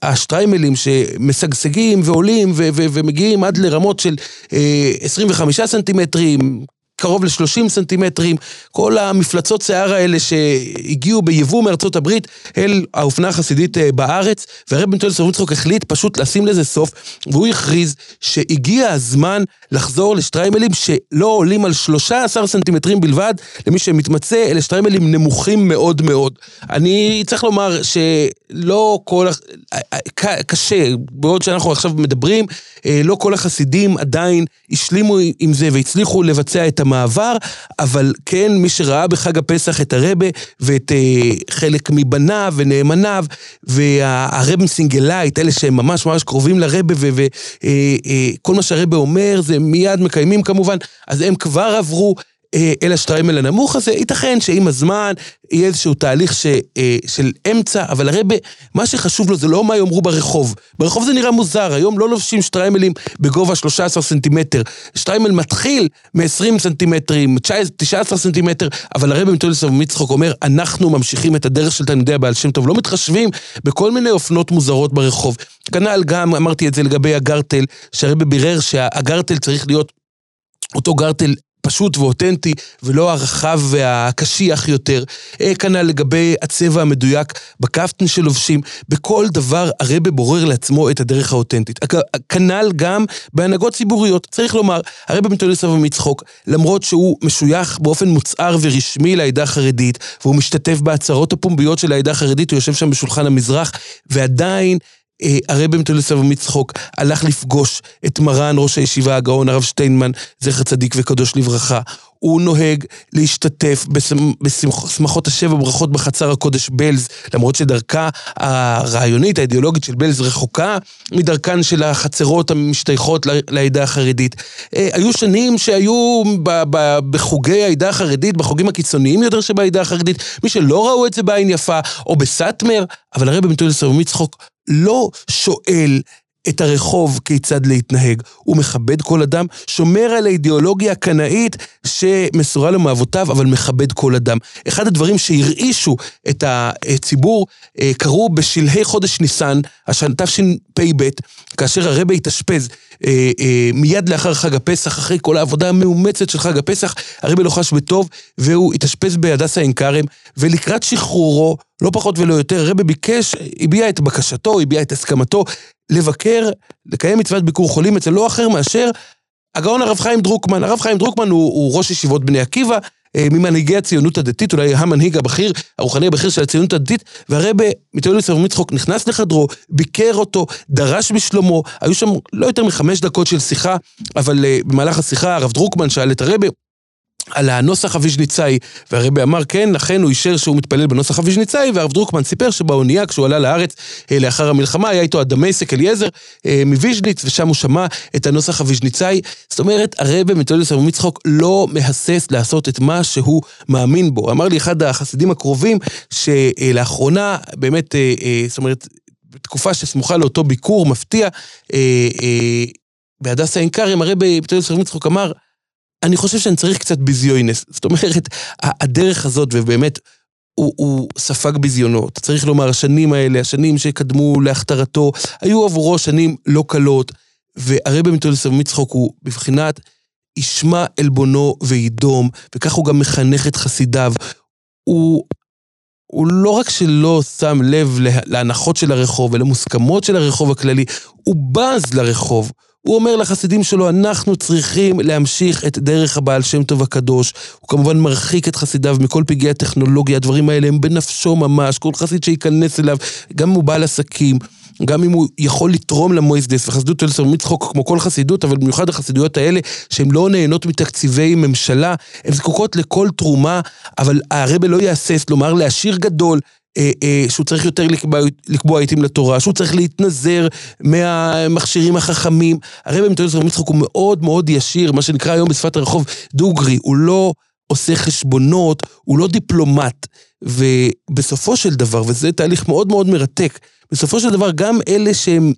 Speaker 2: השטריימלים שמשגשגים ועולים ו- ו- ומגיעים עד לרמות של אה, 25 סנטימטרים, קרוב ל-30 סנטימטרים, כל המפלצות שיער האלה שהגיעו ביבוא מארצות הברית אל האופנה החסידית אה, בארץ, והרב בן טולס יצחוק החליט פשוט לשים לזה סוף, והוא הכריז שהגיע הזמן לחזור לשטריימלים שלא עולים על 13 סנטימטרים בלבד, למי שמתמצא, אלה שטריימלים נמוכים מאוד מאוד. אני צריך לומר שלא כל... ה- ק- קשה, בעוד שאנחנו עכשיו מדברים, אה, לא כל החסידים עדיין השלימו עם זה והצליחו לבצע את המעבר, אבל כן, מי שראה בחג הפסח את הרבי ואת אה, חלק מבניו ונאמניו, והרבינס יונגעלייט, אלה שהם ממש ממש קרובים לרבי, וכל מה שהרבי אומר זה מיד מקיימים כמובן, אז הם כבר עברו. אה, אל השטריימל הנמוך הזה, ייתכן שעם הזמן יהיה איזשהו תהליך ש, אה, של אמצע, אבל הרבי, מה שחשוב לו זה לא מה יאמרו ברחוב. ברחוב זה נראה מוזר, היום לא לובשים שטריימלים בגובה 13 סנטימטר. שטריימל מתחיל מ-20 סנטימטרים, 19 סנטימטר, אבל הרבה מטולס מצחוק אומר, אנחנו ממשיכים את הדרך של תלמידי הבעל שם טוב, לא מתחשבים בכל מיני אופנות מוזרות ברחוב. כנ"ל גם, אמרתי את זה לגבי הגרטל, שהרבה בירר שהגרטל צריך להיות אותו גרטל פשוט ואותנטי, ולא הרחב והקשיח יותר. אה, כנ"ל לגבי הצבע המדויק בקפטן שלובשים, בכל דבר הרבה בורר לעצמו את הדרך האותנטית. כנ"ל גם בהנהגות ציבוריות. צריך לומר, הרבה מטולס אבו מצחוק, למרות שהוא משוייך באופן מוצהר ורשמי לעדה החרדית, והוא משתתף בהצהרות הפומביות של העדה החרדית, הוא יושב שם בשולחן המזרח, ועדיין... אה, הרבי מטולס אבו מצחוק הלך לפגוש את מרן ראש הישיבה הגאון הרב שטיינמן, זכר צדיק וקדוש לברכה. הוא נוהג להשתתף בשמחות השבע ברכות בחצר הקודש בלז, למרות שדרכה הרעיונית, האידיאולוגית של בלז רחוקה מדרכן של החצרות המשתייכות לעדה החרדית. אה, היו שנים שהיו בחוגי העדה החרדית, בחוגים הקיצוניים יותר שבעדה החרדית, מי שלא ראו את זה בעין יפה, או בסאטמר, אבל הרבי מטולס אבו מצחוק לא שואל את הרחוב כיצד להתנהג. הוא מכבד כל אדם, שומר על האידיאולוגיה הקנאית שמסורה לו מאבותיו, אבל מכבד כל אדם. אחד הדברים שהרעישו את הציבור אה, קרו בשלהי חודש ניסן, השנה תשפ"ב, כאשר הרבי התאשפז אה, אה, מיד לאחר חג הפסח, אחרי כל העבודה המאומצת של חג הפסח, הרבי לא חש בטוב, והוא התאשפז בהדסה עין כרם, ולקראת שחרורו, לא פחות ולא יותר, הרבי ביקש, הביע את בקשתו, הביע את הסכמתו, לבקר, לקיים מצוות ביקור חולים אצל לא אחר מאשר הגאון הרב חיים דרוקמן. הרב חיים דרוקמן הוא, הוא ראש ישיבות בני עקיבא, ממנהיגי הציונות הדתית, אולי המנהיג הבכיר, הרוחני הבכיר של הציונות הדתית, והרבה מתאוליס אברמיצחוק נכנס לחדרו, ביקר אותו, דרש בשלומו, היו שם לא יותר מחמש דקות של שיחה, אבל אה, במהלך השיחה הרב דרוקמן שאל את הרבי, על הנוסח הוויז'ניצאי, והרבי אמר כן, לכן הוא אישר שהוא מתפלל בנוסח הוויז'ניצאי, והרב דרוקמן סיפר שבאונייה, כשהוא עלה לארץ אה, לאחר המלחמה, היה איתו הדמשק אליעזר אה, מוויז'ניץ, ושם הוא שמע את הנוסח הוויז'ניצאי. זאת אומרת, הרבי מתולדס אברהם יצחוק לא מהסס לעשות את מה שהוא מאמין בו. אמר לי אחד החסידים הקרובים, שלאחרונה, באמת, אה, זאת אומרת, בתקופה שסמוכה לאותו ביקור מפתיע, בהדסה עין כרם, הרבי מתולדס אבו מצחוק אמר, אני חושב שאני צריך קצת ביזיונס. זאת אומרת, הדרך הזאת, ובאמת, הוא, הוא ספג ביזיונות. צריך לומר, השנים האלה, השנים שקדמו להכתרתו, היו עבורו שנים לא קלות, והרבי מתולדס מצחוק הוא בבחינת ישמע עלבונו וידום, וכך הוא גם מחנך את חסידיו. הוא, הוא לא רק שלא שם לב לה- להנחות של הרחוב ולמוסכמות של הרחוב הכללי, הוא בז לרחוב. הוא אומר לחסידים שלו, אנחנו צריכים להמשיך את דרך הבעל שם טוב הקדוש. הוא כמובן מרחיק את חסידיו מכל פגעי הטכנולוגיה, הדברים האלה הם בנפשו ממש, כל חסיד שייכנס אליו, גם אם הוא בעל עסקים, גם אם הוא יכול לתרום למויסדס, וחסידות אלסר מצחוק כמו כל חסידות, אבל במיוחד החסידויות האלה, שהן לא נהנות מתקציבי ממשלה, הן זקוקות לכל תרומה, אבל הרבה לא יהסס לומר לעשיר גדול, אה, אה, שהוא צריך יותר לקבוע, עיתים לתורה, שהוא צריך להתנזר מהמכשירים החכמים. הרבי מתולדס רבי מצחוק הוא מאוד מאוד ישיר, מה שנקרא היום בשפת הרחוב דוגרי, הוא לא עושה חשבונות, הוא לא דיפלומט. ובסופו של דבר, וזה תהליך מאוד מאוד מרתק, בסופו של דבר גם אלה שהם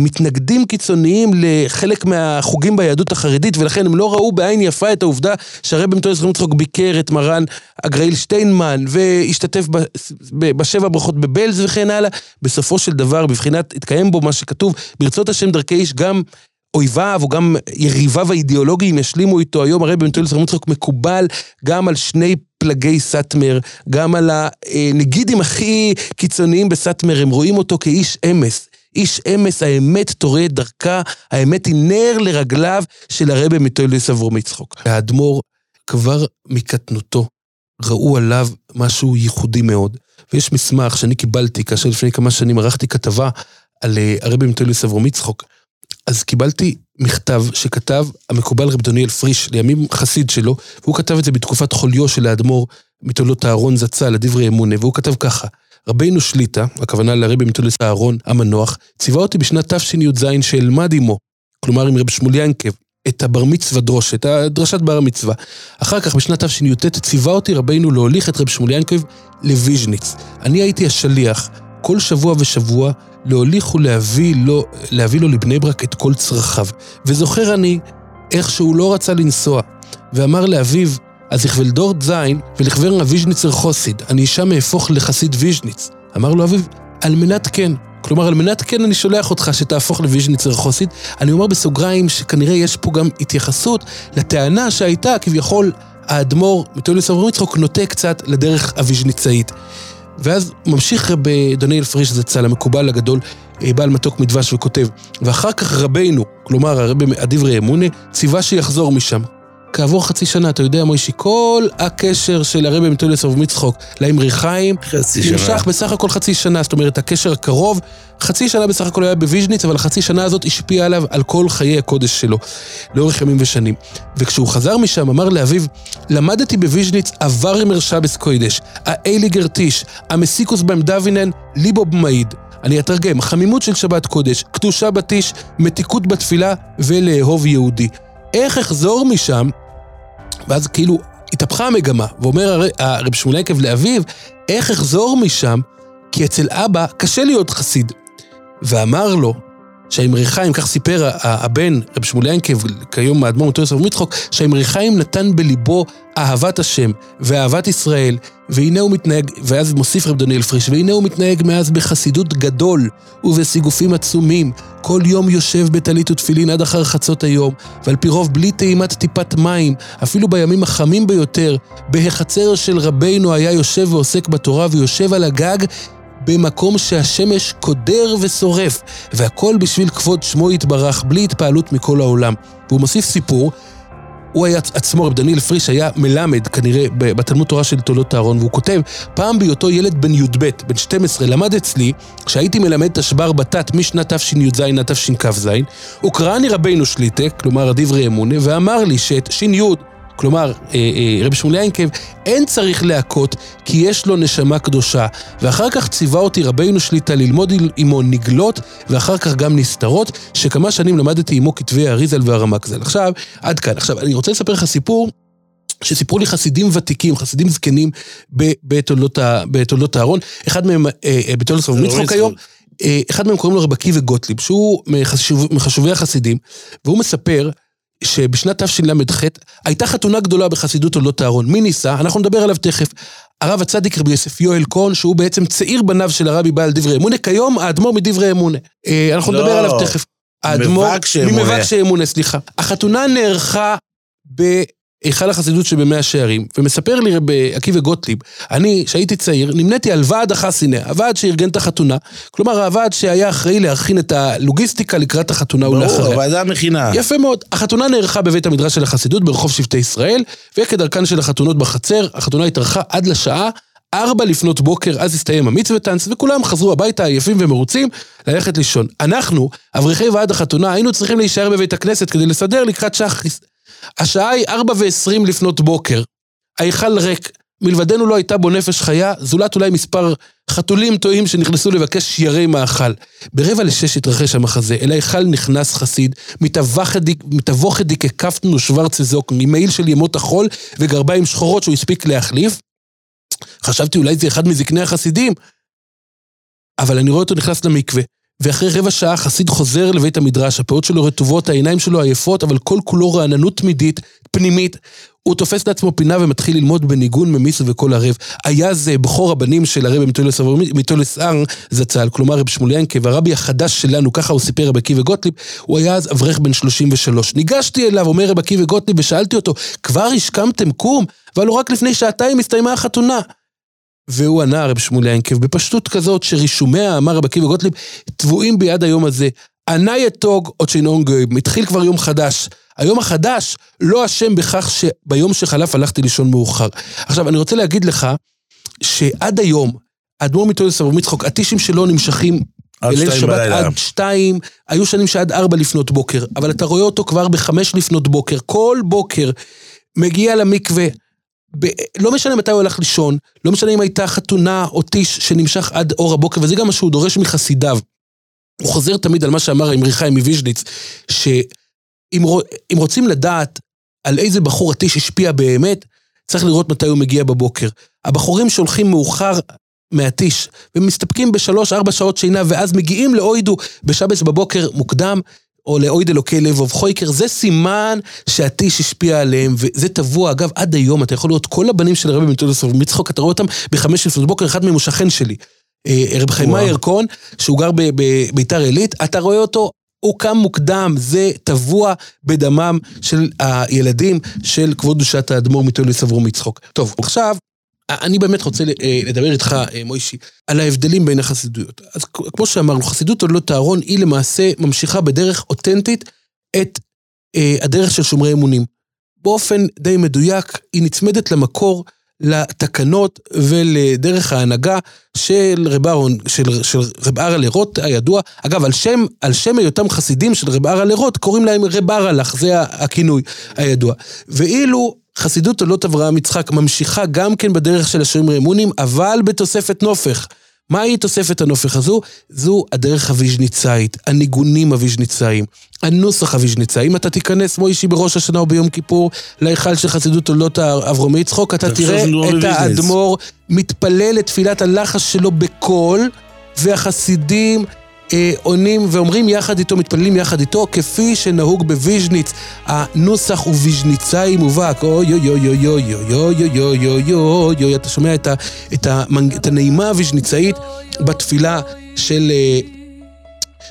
Speaker 2: מתנגדים קיצוניים לחלק מהחוגים ביהדות החרדית, ולכן הם לא ראו בעין יפה את העובדה שהרבי מתולדס רבי מצחוק ביקר את מרן הגראיל שטיינמן, והשתתף בשבע ברכות בבלז וכן הלאה. בסופו של דבר, בבחינת, התקיים בו מה שכתוב, ברצות השם דרכי איש גם אויביו או גם יריביו האידיאולוגיים ישלימו איתו היום, הרבי מתולדס רבי מצחוק מקובל גם על שני פלגי סאטמר, גם על הנגידים הכי קיצוניים בסאטמר, הם רואים אותו כאיש אמס. איש אמס, האמת תורה את דרכה, האמת היא נר לרגליו של הרבי מתולדס אברום יצחוק. האדמו"ר כבר מקטנותו ראו עליו משהו ייחודי מאוד. ויש מסמך שאני קיבלתי כאשר לפני כמה שנים ערכתי כתבה על אה, הרבי מתולדס אברום יצחוק. אז קיבלתי מכתב שכתב המקובל רב דניאל פריש, לימים חסיד שלו, והוא כתב את זה בתקופת חוליו של האדמו"ר מתולדות אהרון זצ"ל, לדברי אמונה, והוא כתב ככה: רבינו שליטה, הכוונה לרבי מתולדות אהרון המנוח, ציווה אותי בשנת תשי"ז שאלמד עמו, כלומר עם רב שמואל ינקב, את הבר מצווה דרושת, דרשת בר המצווה. אחר כך, בשנת תשי"ט, ציווה אותי רבינו להוליך את רב ינקב לוויז'ניץ. אני הייתי השליח, כל שבוע ושבוע, להוליך ולהביא לו, להביא לו לבני ברק את כל צרכיו. וזוכר אני איך שהוא לא רצה לנסוע, ואמר לאביו, אז יכבל דורד זין ולכבר הוויז'ניצר חוסיד, אני שם אהפוך לחסיד ויז'ניץ. אמר לו אביו, על מנת כן. כלומר, על מנת כן אני שולח אותך שתהפוך לוויז'ניצר חוסיד. אני אומר בסוגריים שכנראה יש פה גם התייחסות לטענה שהייתה כביכול האדמו"ר מתולדס אברהם יצחוק נוטה קצת לדרך הוויז'ניצאית. ואז ממשיך רב דניאל פריש זצ"ל, המקובל הגדול, בעל מתוק מדבש וכותב, ואחר כך רבינו, כלומר הרבי הדברי אמונה, ציווה שיחזור משם. כעבור חצי שנה, אתה יודע, מוישי, כל הקשר של הרבי מתולדס אברהם יצחוק לאמרי חיים. נמשך בסך הכל חצי שנה, זאת אומרת, הקשר הקרוב, חצי שנה בסך הכל היה בוויז'ניץ, אבל החצי שנה הזאת השפיעה עליו על כל חיי הקודש שלו, לאורך ימים ושנים. וכשהוא חזר משם, אמר לאביו, למדתי בוויז'ניץ אמר שבס קוידש, האייליגר טיש, המסיקוס בהם דווינן, ליבו במעיד. אני אתרגם, חמימות של שבת קודש, קדושה בתיש, מתיקות בתפילה ולאהוב יהודי. איך אחזור משם ואז כאילו התהפכה המגמה, ואומר הר- הרב שמואל יקב לאביו, איך אחזור משם, כי אצל אבא קשה להיות חסיד. ואמר לו, שהאמרי חיים, כך סיפר הבן, רב שמואל ינקב, כיום האדמו"ר אברהם יצחוק, שהאמרי חיים נתן בליבו אהבת השם ואהבת ישראל, והנה הוא מתנהג, ואז מוסיף רב דניאל פריש, והנה הוא מתנהג מאז בחסידות גדול ובסיגופים עצומים. כל יום יושב בטלית ותפילין עד אחר חצות היום, ועל פי רוב בלי טעימת טיפת מים, אפילו בימים החמים ביותר, בהחצר של רבינו היה יושב ועוסק בתורה ויושב על הגג במקום שהשמש קודר ושורף, והכל בשביל כבוד שמו יתברך, בלי התפעלות מכל העולם. והוא מוסיף סיפור, הוא היה עצמו, רב דניאל פריש, היה מלמד כנראה בתלמוד תורה של תולדות אהרון, והוא כותב, פעם בהיותו ילד בן י"ב, בן 12, למד אצלי, כשהייתי מלמד תשבר בתת משנת תשי"ז עד תשכ"ז, הוא קראני רבינו שליטה, כלומר דברי אמונה, ואמר לי שאת ש"י, כלומר, אה, אה, רבי שמואל ינקב, אין צריך להכות, כי יש לו נשמה קדושה. ואחר כך ציווה אותי רבינו שליטה ללמוד עמו נגלות, ואחר כך גם נסתרות, שכמה שנים למדתי עמו כתבי האריזל והרמ"ק-ז"ל. עכשיו, עד כאן. עכשיו, אני רוצה לספר לך סיפור. שסיפרו לי חסידים ותיקים, חסידים זקנים בתולדות ה- בתולדות אהרון. אחד מהם, אה, אה, בתולדות סבב מצחוק
Speaker 3: מצחוק.
Speaker 2: היום, אה, אחד מהם קוראים לו רב עקיבא גוטליב, שהוא מחשוב, מחשובי החסידים, והוא מספר שבשנת תשל"ח הייתה חתונה גדולה בחסידות תולדות אהרון. מי ניסה? אנחנו נדבר עליו תכף. הרב הצדיק רבי יוסף יואל כהן, שהוא בעצם צעיר בניו של הרבי בעל דברי אמונה, כיום האדמו"ר מדברי אמונה. אה, אנחנו
Speaker 3: לא,
Speaker 2: נדבר עליו תכף. האדמו"ר,
Speaker 3: ממבקשי אמונה.
Speaker 2: סליחה. החתונה נערכה בהיכל החסידות שבמאה שערים, ומספר לי רבי עקיבא גוטליב, אני, כשהייתי צעיר, נמניתי על ועד החסינא, הוועד שארגן את החתונה, כלומר הוועד שהיה אחראי להכין את הלוגיסטיקה לקראת החתונה
Speaker 3: ברור,
Speaker 2: ולאחריה.
Speaker 3: הוועדה המכינה.
Speaker 2: יפה מאוד. החתונה נערכה בבית המדרש של החסידות ברחוב שבטי ישראל, וכדרכן של החתונות בחצר, החתונה התארכה עד לשעה ארבע לפנות בוקר, אז הסתיים המצווה טאנס, וכולם חזרו הביתה עייפים ומרוצים ללכת לישון. אנחנו, אברכי ועד החתונה, היינו צריכים להישאר בבית הכנסת כדי לסדר לקראת שחריס. השעה היא ארבע ועשרים לפנות בוקר. ההיכל ריק, מלבדנו לא הייתה בו נפש חיה, זולת אולי מספר חתולים טועים שנכנסו לבקש ירי מאכל. ברבע לשש התרחש המחזה, אל ההיכל נכנס חסיד, מתווך ידי ככפתנו שוורצה זוק, ממעיל של ימות החול וגרביים שחורות שהוא הספיק להחליף. חשבתי אולי זה אחד מזקני החסידים, אבל אני רואה אותו נכנס למקווה. ואחרי רבע שעה חסיד חוזר לבית המדרש, הפאות שלו רטובות, העיניים שלו עייפות, אבל כל כולו רעננות תמידית, פנימית. הוא תופס לעצמו פינה ומתחיל ללמוד בניגון ממיס ובקול ערב. היה זה בכור הבנים של הרבי מטולס מטולס הר זצ"ל, כלומר רב שמואל ינקב, הרבי החדש שלנו, ככה הוא סיפר רב עקיבא גוטליב, הוא היה אז אברך בן 33. ניגשתי אליו, אומר רב עקיבא גוטליב, ושאלתי אותו, כבר השכמתם קום? אבל רק לפני שעתיים הסתיימה החתונה. והוא ענה, רב שמואל ינקב, בפשטות כזאת שרישומיה, אמר רב עקיבא גוטליב, טבועים ביד היום הזה. ענה יתוג עוד שאינון גויים, התחיל כבר יום חדש. היום החדש לא אשם בכך שביום שחלף הלכתי לישון מאוחר. עכשיו, אני רוצה להגיד לך, שעד היום, האדמו"ר מטולס אברהם מצחוק, הטישים שלו נמשכים בליל שבת
Speaker 3: בלילה.
Speaker 2: עד שתיים, היו שנים שעד ארבע לפנות בוקר, אבל אתה רואה אותו כבר בחמש לפנות בוקר, כל בוקר מגיע למקווה, ב... לא משנה מתי הוא הלך לישון, לא משנה אם הייתה חתונה או טיש שנמשך עד אור הבוקר, וזה גם מה שהוא דורש מחסידיו. הוא חוזר תמיד על מה שאמר אמרי חיים מוויז'ניץ, שאם רו- אם רוצים לדעת על איזה בחור הטיש השפיע באמת, צריך לראות מתי הוא מגיע בבוקר. הבחורים שהולכים מאוחר מהטיש, ומסתפקים בשלוש-ארבע שעות שינה, ואז מגיעים לאוידו בשבס בבוקר מוקדם, או לאויד אלוקי לבוב חויקר, זה סימן שהטיש השפיע עליהם, וזה טבוע, אגב, עד היום, אתה יכול לראות כל הבנים של הרבי מטולסוב מצחוק, אתה רואה אותם בחמש לפנות בוקר, אחד מהם הוא שכן שלי. אה, רב. מאיר כהן, שהוא גר בביתר עילית, אתה רואה אותו, הוא קם מוקדם, זה טבוע בדמם של הילדים של כבוד קדושת האדמו"ר מטולס אברום. טוב, עכשיו, אני באמת רוצה אה, לדבר איתך, אה, מוישי, על ההבדלים בין החסידויות. אז כמו שאמרנו, חסידות עולות אהרון היא למעשה ממשיכה בדרך אותנטית את אה, הדרך של שומרי אמונים. באופן די מדויק, היא נצמדת למקור, לתקנות ולדרך ההנהגה של רב אהרון, של, של רב ארלה רוט הידוע. אגב, על שם, על שם היותם חסידים של רב ארלה רוט, קוראים להם רב ארלך, זה הכינוי הידוע. ואילו חסידות עולות אברהם יצחק ממשיכה גם כן בדרך של השומרי אמונים, אבל בתוספת נופך. מהי תוספת הנופך הזו? זו הדרך הוויז'ניצאית, הניגונים הוויז'ניצאיים, הנוסח הוויז'ניצאי. אם אתה תיכנס, מוישי, בראש השנה או ביום כיפור, להיכל של חסידות תולדות אברהם יצחוק, אתה תראה
Speaker 3: שמדובר
Speaker 2: את. האדמו"ר מתפלל את תפילת הלחש שלו בקול, והחסידים עונים ואומרים יחד איתו, מתפללים יחד איתו, כפי שנהוג בוויז'ניץ. הנוסח הוא ויז'ניצאי מובהק, אוי אוי אוי אוי אוי אוי אוי אוי אוי אוי אוי אוי אתה שומע את, ה, את, המנג, את הנעימה הוויז'ניצאית בתפילה של... אה,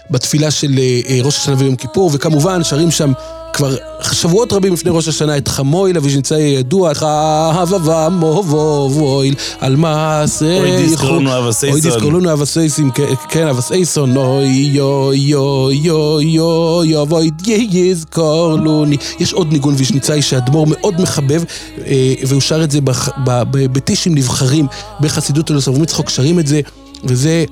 Speaker 2: בתפילה של אה, אה, ראש השנה ויום כיפור, וכמובן שרים שם כבר שבועות רבים לפני ראש השנה את חמוי לוויז'ניצאי הידוע, חבבה מובויל, על מעשה...
Speaker 3: אוי דיסקרונו אבסייסון.
Speaker 2: אוי דיסקרונו אבסייסים, כן, אבסייסון, אוי יו יו יו יו יו ואוי יזכור לוני. יש עוד ניגון ויז'ניצאי שהאדמו"ר מאוד מחבב, אה, והוא שר את זה בטישים נבחרים בחסידות אלוס אברהם יצחוק, שרים את זה, וזה...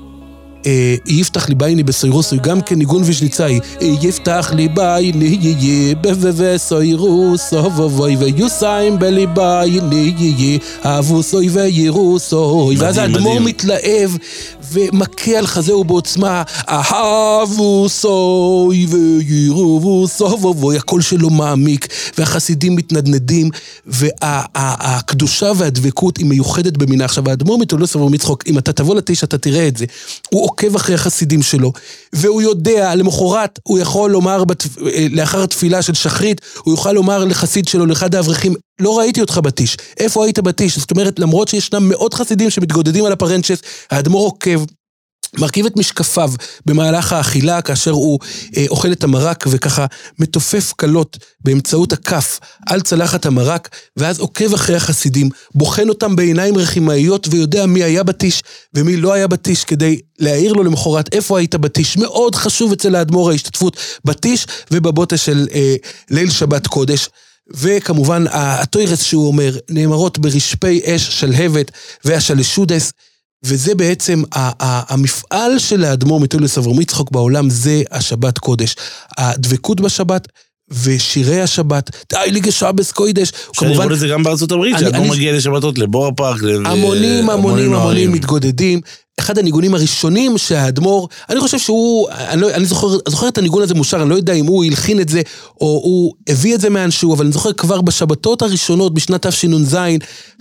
Speaker 2: אה, יפתח לי בייני בסוירוסוי, גם כן ניגון ויז'ניצאי. אה, יפתח לי בייני יהיה בסוירוסו ובוי ויוסיים בליבייני יהיה אבוסוי וירוסוי. ואז האדמו"ר. מתלהב ומכה על חזהו בעוצמה, אהבוסוי וירוסו ובוי, הקול שלו מעמיק, והחסידים מתנדנדים, והקדושה והדבקות היא מיוחדת במינה. עכשיו, האדמו"ר מתולדות סבור מצחוק, אם אתה תבוא לתשע אתה תראה את זה. הוא עוקב אחרי החסידים שלו, והוא יודע, למחרת הוא יכול לומר, בת... לאחר התפילה של שחרית, הוא יוכל לומר לחסיד שלו, לאחד האברכים, לא ראיתי אותך בטיש, איפה היית בטיש? זאת אומרת, למרות שישנם מאות חסידים שמתגודדים על הפרנצ'ס, האדמו"ר עוקב. מרכיב את משקפיו במהלך האכילה כאשר הוא אה, אוכל את המרק וככה מתופף קלות באמצעות הכף על צלחת המרק ואז עוקב אחרי החסידים, בוחן אותם בעיניים רחימאיות ויודע מי היה בטיש ומי לא היה בטיש כדי להעיר לו למחרת איפה היית בטיש. מאוד חשוב אצל האדמו"ר ההשתתפות בטיש ובבוטה של אה, ליל שבת קודש. וכמובן הטוירס שהוא אומר נאמרות ברשפי אש שלהבת והשלשודס וזה בעצם המפעל של האדמו"ר מתולדס אברהם יצחוק בעולם, זה השבת קודש. הדבקות בשבת ושירי השבת, די ליגה שבס קוידש.
Speaker 3: אפשר לראות את זה גם בארצות הברית,
Speaker 2: אני-
Speaker 3: שהאדמו"ר
Speaker 2: אני-
Speaker 3: מגיע לשבתות לבור פארק. ל-
Speaker 2: המונים, המונים. המונים מתגודדים. אחד הניגונים הראשונים שהאדמו"ר, אני חושב שהוא, אני, לא, אני זוכר, זוכר את הניגון הזה מושר, אני לא יודע אם הוא הלחין את זה, או הוא הביא את זה מאנשהו, אבל אני זוכר כבר בשבתות הראשונות, בשנת תשנ"ז,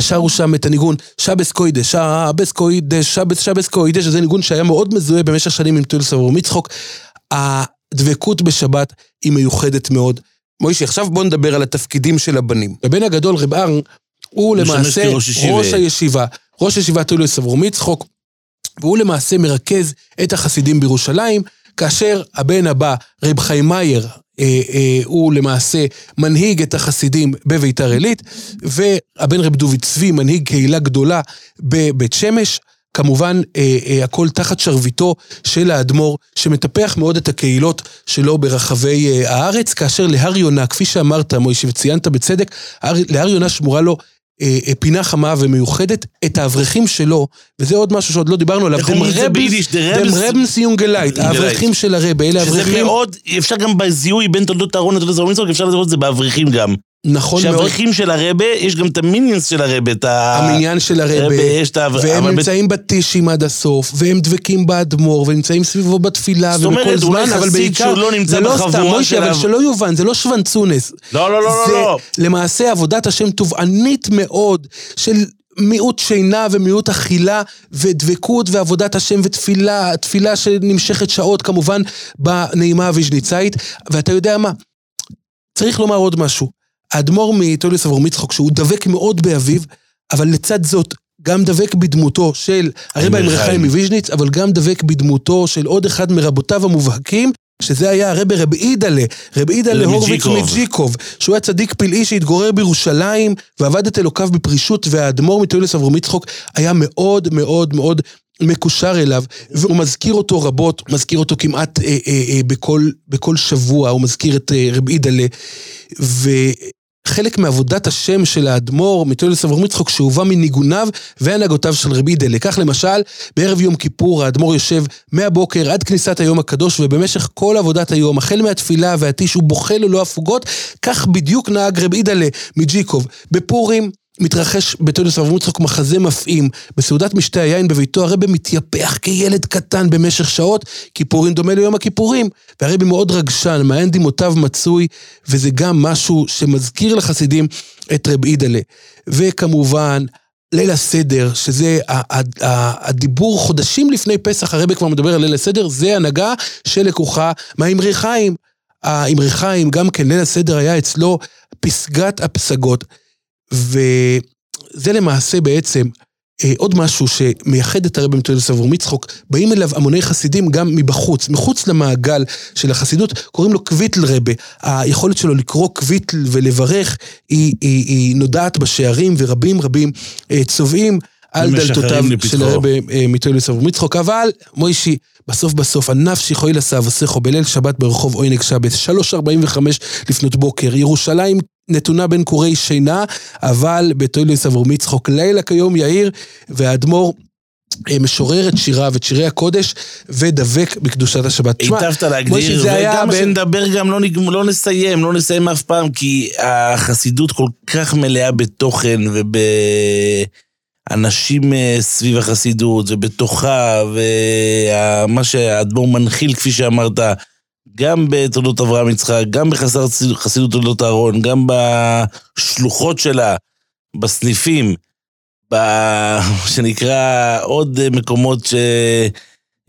Speaker 2: שרו שם את הניגון שבס קוידש, שבס קוידש, שבס שבס קוידש, שזה ניגון שהיה מאוד מזוהה במשך שנים עם תולדס אברהם יצחוק. הדבקות בשבת היא מיוחדת מאוד. מוישי, עכשיו בוא נדבר על התפקידים של הבנים. הבן הגדול, רב אהרן, הוא למעשה
Speaker 3: ישיבה.
Speaker 2: ראש הישיבה, ראש ישיבת תולדס אברהם יצחוק, והוא למעשה מרכז את החסידים בירושלים, כאשר הבן הבא, רב חיים מאייר, אה, אה, הוא למעשה מנהיג את החסידים בביתר עילית, והבן רב דוד צבי מנהיג קהילה גדולה בבית שמש. כמובן, אה, אה, הכל תחת שרביטו של האדמו"ר, שמטפח מאוד את הקהילות שלו ברחבי אה, הארץ, כאשר להר יונה, כפי שאמרת, מוישה, וציינת בצדק, הר- להר יונה שמורה לו אה, אה, פינה חמה ומיוחדת, את האברכים שלו, וזה עוד משהו שעוד לא דיברנו עליו,
Speaker 3: ביידיש? דעם
Speaker 2: רבינס יונגעלייט, האברכים של הרבה, אלה
Speaker 3: שזה
Speaker 2: אברכים,
Speaker 3: מאוד, אפשר גם בזיהוי בין תולדות אהרון לתולדות מצחוק, אפשר לראות את זה באברכים גם.
Speaker 2: נכון מאוד,
Speaker 3: שהאברכים של הרבה, יש גם את המיניאנס של הרבה, את ה...
Speaker 2: המניין של הרבה,
Speaker 3: הרבה, יש את ה...
Speaker 2: והם נמצאים בטישים עד הסוף, והם דבקים באדמו"ר, ונמצאים סביבו בתפילה,
Speaker 3: זאת אומרת,
Speaker 2: ובכל
Speaker 3: אולי
Speaker 2: זמן, אבל
Speaker 3: חסיד
Speaker 2: בעיקר,
Speaker 3: שהוא לא נמצא
Speaker 2: זה לא
Speaker 3: בחבורה
Speaker 2: סתם, מוישה,
Speaker 3: של
Speaker 2: אבל שלא יובן, זה לא שוונצונס.
Speaker 3: לא, לא, לא, לא,
Speaker 2: זה
Speaker 3: לא.
Speaker 2: למעשה עבודת השם תובענית מאוד של מיעוט שינה ומיעוט אכילה ודבקות ועבודת השם ותפילה, תפילה שנמשכת שעות כמובן בנעימה הוויז'ניצאית. ואתה יודע מה? צריך לומר עוד משהו. האדמו"ר מטוליס אברהם יצחוק, שהוא דבק מאוד באביו, אבל לצד זאת גם דבק בדמותו של הרבי
Speaker 3: אמיר
Speaker 2: אמיר חיים
Speaker 3: חיים.
Speaker 2: מוויז'ניץ, אבל גם דבק בדמותו של עוד אחד מרבותיו המובהקים, שזה היה הרבי רב אידלה, רב אידלה הורוביץ
Speaker 3: מג'יקוב.
Speaker 2: שהוא היה צדיק פלאי שהתגורר בירושלים ועבד את אלוקיו בפרישות, והאדמו"ר מטוילס אברהם יצחוק היה מאוד מאוד מאוד מקושר אליו, והוא מזכיר אותו רבות, מזכיר אותו כמעט אה, אה, אה, בכל, בכל שבוע, הוא מזכיר את אה, רב אידלה, וחלק מעבודת השם של האדמו"ר מטוילס אברהם יצחוק שהובא מניגוניו והנהגותיו של רב אידלה. כך למשל, בערב יום כיפור האדמו"ר יושב מהבוקר עד כניסת היום הקדוש, ובמשך כל עבודת היום, החל מהתפילה והטיש, הוא בוכה ללא הפוגות, כך בדיוק נהג רב אידלה מג'יקוב. בפורים מתרחש בתולדות אברהם יצחק מחזה מפעים. בסעודת משתה היין בביתו הרבי מתייפח כילד קטן במשך שעות, כיפורים דומה ליום הכיפורים. והרבי מאוד רגשן, מעיין דמעותיו מצוי, וזה גם משהו שמזכיר לחסידים את רב אידלה. וכמובן, ליל הסדר, שזה הדיבור חודשים לפני פסח, הרבי כבר מדבר על ליל הסדר, זה הנהגה שלקוחה מהאמרי חיים. האמרי חיים, גם כן ליל הסדר היה אצלו פסגת הפסגות. וזה למעשה בעצם אה, עוד משהו שמייחד את הרבי מטולדס אברום יצחוק, באים אליו המוני חסידים גם מבחוץ, מחוץ למעגל של החסידות, קוראים לו קוויטל רבה. היכולת שלו לקרוא קוויטל ולברך היא, היא, היא נודעת בשערים, ורבים רבים אה, צובעים על דלתותיו. של הרבי אה, מטולדס אברום יצחוק. אבל, מוישי, בסוף בסוף, הנפשי חוי לסב עשךו בליל שבת ברחוב עוינג שבס, 3.45 לפנות בוקר, ירושלים נתונה בין קורי שינה, אבל בטוילס אברום יצחוק לילה כיום יאיר, והאדמו"ר אה, משורר את שיריו, את שירי הקודש, ודבק בקדושת השבת.
Speaker 3: היטבת להגדיר, וגם
Speaker 2: בין-
Speaker 3: כשנדבר גם לא, נג... לא נסיים, לא נסיים אף פעם, כי החסידות כל כך מלאה בתוכן ובאנשים אה, סביב החסידות ובתוכה, ומה שהאדמו"ר מנחיל, כפי שאמרת, גם בתולדות אברהם יצחק, גם בחסידות תולדות אהרון, גם בשלוחות שלה, בסניפים, ב... שנקרא עוד מקומות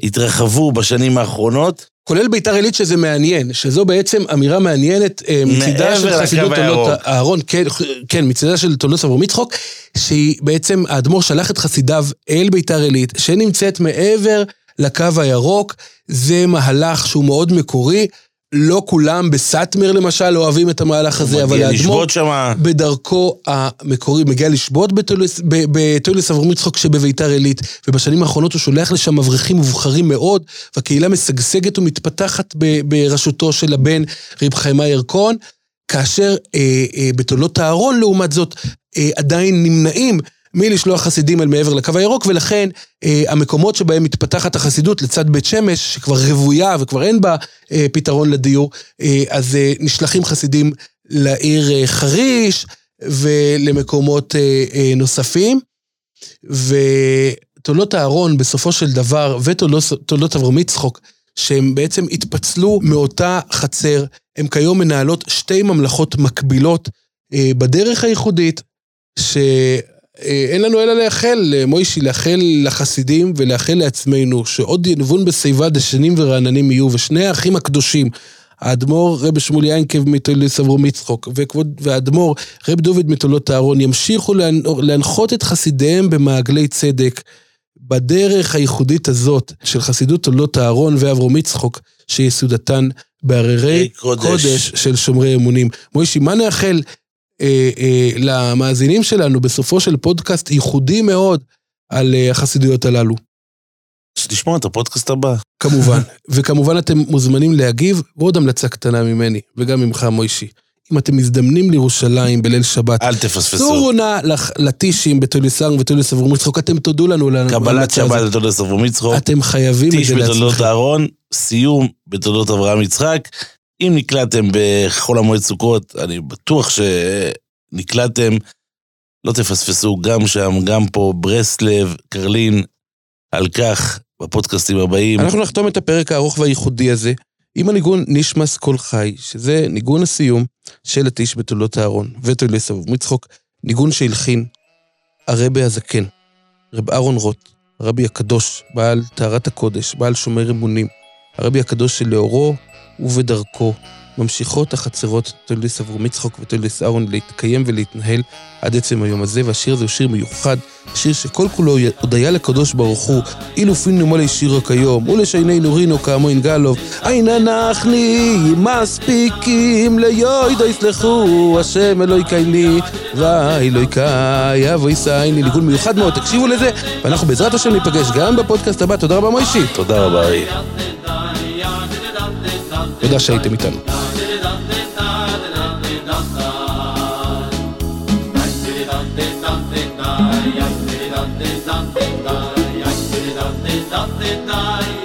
Speaker 3: שהתרחבו בשנים האחרונות.
Speaker 2: כולל ביתר עילית שזה מעניין, שזו בעצם אמירה מעניינת אה, מצידה של חסידות תולדות. אהרון, כן, כן, מצידה של תולדות אברהם יצחוק, שהיא בעצם, האדמו"ר שלח את חסידיו אל ביתר עילית, שנמצאת מעבר לקו הירוק, זה מהלך שהוא מאוד מקורי. לא כולם בסאטמר למשל אוהבים את המהלך הזה, אבל האדמו"ר
Speaker 3: שמה.
Speaker 2: בדרכו המקורי מגיע לשבות בטוילס- ב- בטוילס אברהם יצחוק שבביתר עילית, ובשנים האחרונות הוא שולח לשם אברכים מובחרים מאוד, והקהילה משגשגת ומתפתחת בראשותו של הבן רב חיימה ירקון, כאשר אה, אה, בתולדות אהרון לעומת זאת אה, עדיין נמנעים מלשלוח חסידים אל מעבר לקו הירוק, ולכן אה, המקומות שבהם מתפתחת החסידות לצד בית שמש, שכבר רוויה וכבר אין בה אה, פתרון לדיור, אה, אז אה, נשלחים חסידים לעיר אה, חריש ולמקומות אה, אה, נוספים. ותולדות אהרון בסופו של דבר, ותולדות אברהם יצחוק, שהם בעצם התפצלו מאותה חצר, הם כיום מנהלות שתי ממלכות מקבילות אה, בדרך הייחודית, שאין לנו אלא לאחל, אה, מוישי, לאחל לחסידים ולאחל לעצמנו, שעוד ינבון בשיבה דשנים ורעננים יהיו, ושני האחים הקדושים, האדמו"ר רבי שמואל ינקב מתולדות אברום יצחוק, וכבוד- והאדמו"ר רב דוד מתולדות אהרון, ימשיכו להנ- להנחות את חסידיהם במעגלי צדק, בדרך הייחודית הזאת של חסידות תולדות אהרון ואברום יצחוק, שיסודתן בהררי
Speaker 3: קודש.
Speaker 2: קודש של שומרי אמונים. מוישי, מה נאחל אה, אה, למאזינים שלנו בסופו של פודקאסט ייחודי מאוד על אה, החסידויות הללו?
Speaker 3: שתשמע את הפודקאסט הבא.
Speaker 2: כמובן. וכמובן אתם מוזמנים להגיב, ועוד המלצה קטנה ממני, וגם ממך, מוישי. אם אתם מזדמנים לירושלים בליל שבת,
Speaker 3: אל תפספסו.
Speaker 2: סורו נא לטישים בתוליסר ותוליס אברום יצחוק, אתם תודו לנו.
Speaker 3: קבלת שבת. בתולדות אברהם יצחוק.
Speaker 2: אתם חייבים את
Speaker 3: טיש
Speaker 2: זה
Speaker 3: בתולדות
Speaker 2: לעצמכם.
Speaker 3: אהרון, סיום בתולדות אברהם יצחק. אם נקלעתם בחול המועד סוכות, אני בטוח שנקלעתם. לא תפספסו גם שם, גם פה, ברסלב, קרלין, על כך בפודקאסטים הבאים.
Speaker 2: אנחנו נחתום את הפרק הארוך והייחודי הזה עם הניגון נשמס כל חי, שזה ניגון הסיום של הטיש בתולדות אהרון ותולדות אברום יצחוק, ניגון שהלחין הרבה הזקן, רב אהרון רוט, הרבי הקדוש, בעל טהרת הקודש, בעל שומר אמונים, הרבי הקדוש שלאורו ובדרכו ממשיכות החצרות תולדס אברום יצחוק ותולדס אהרון להתקיים ולהתנהל עד עצם היום הזה, והשיר הזה הוא שיר מיוחד, שיר שכל כולו הודיה לקדוש ברוך הוא, אילו פינו מולי שירו כיום, ולשיננו רינו כאמו ינגלוב, אין אנחנו מספיקים ליועדו יסלחו, השם אלוהי קייני, ואלוהי קאי אבוי סייני, ניגון מיוחד מאוד, תקשיבו לזה, ואנחנו בעזרת השם ניפגש גם בפודקאסט הבא, תודה רבה מוישי.
Speaker 3: תודה רבה.
Speaker 2: תודה שהייתם איתנו.
Speaker 4: Yeah, da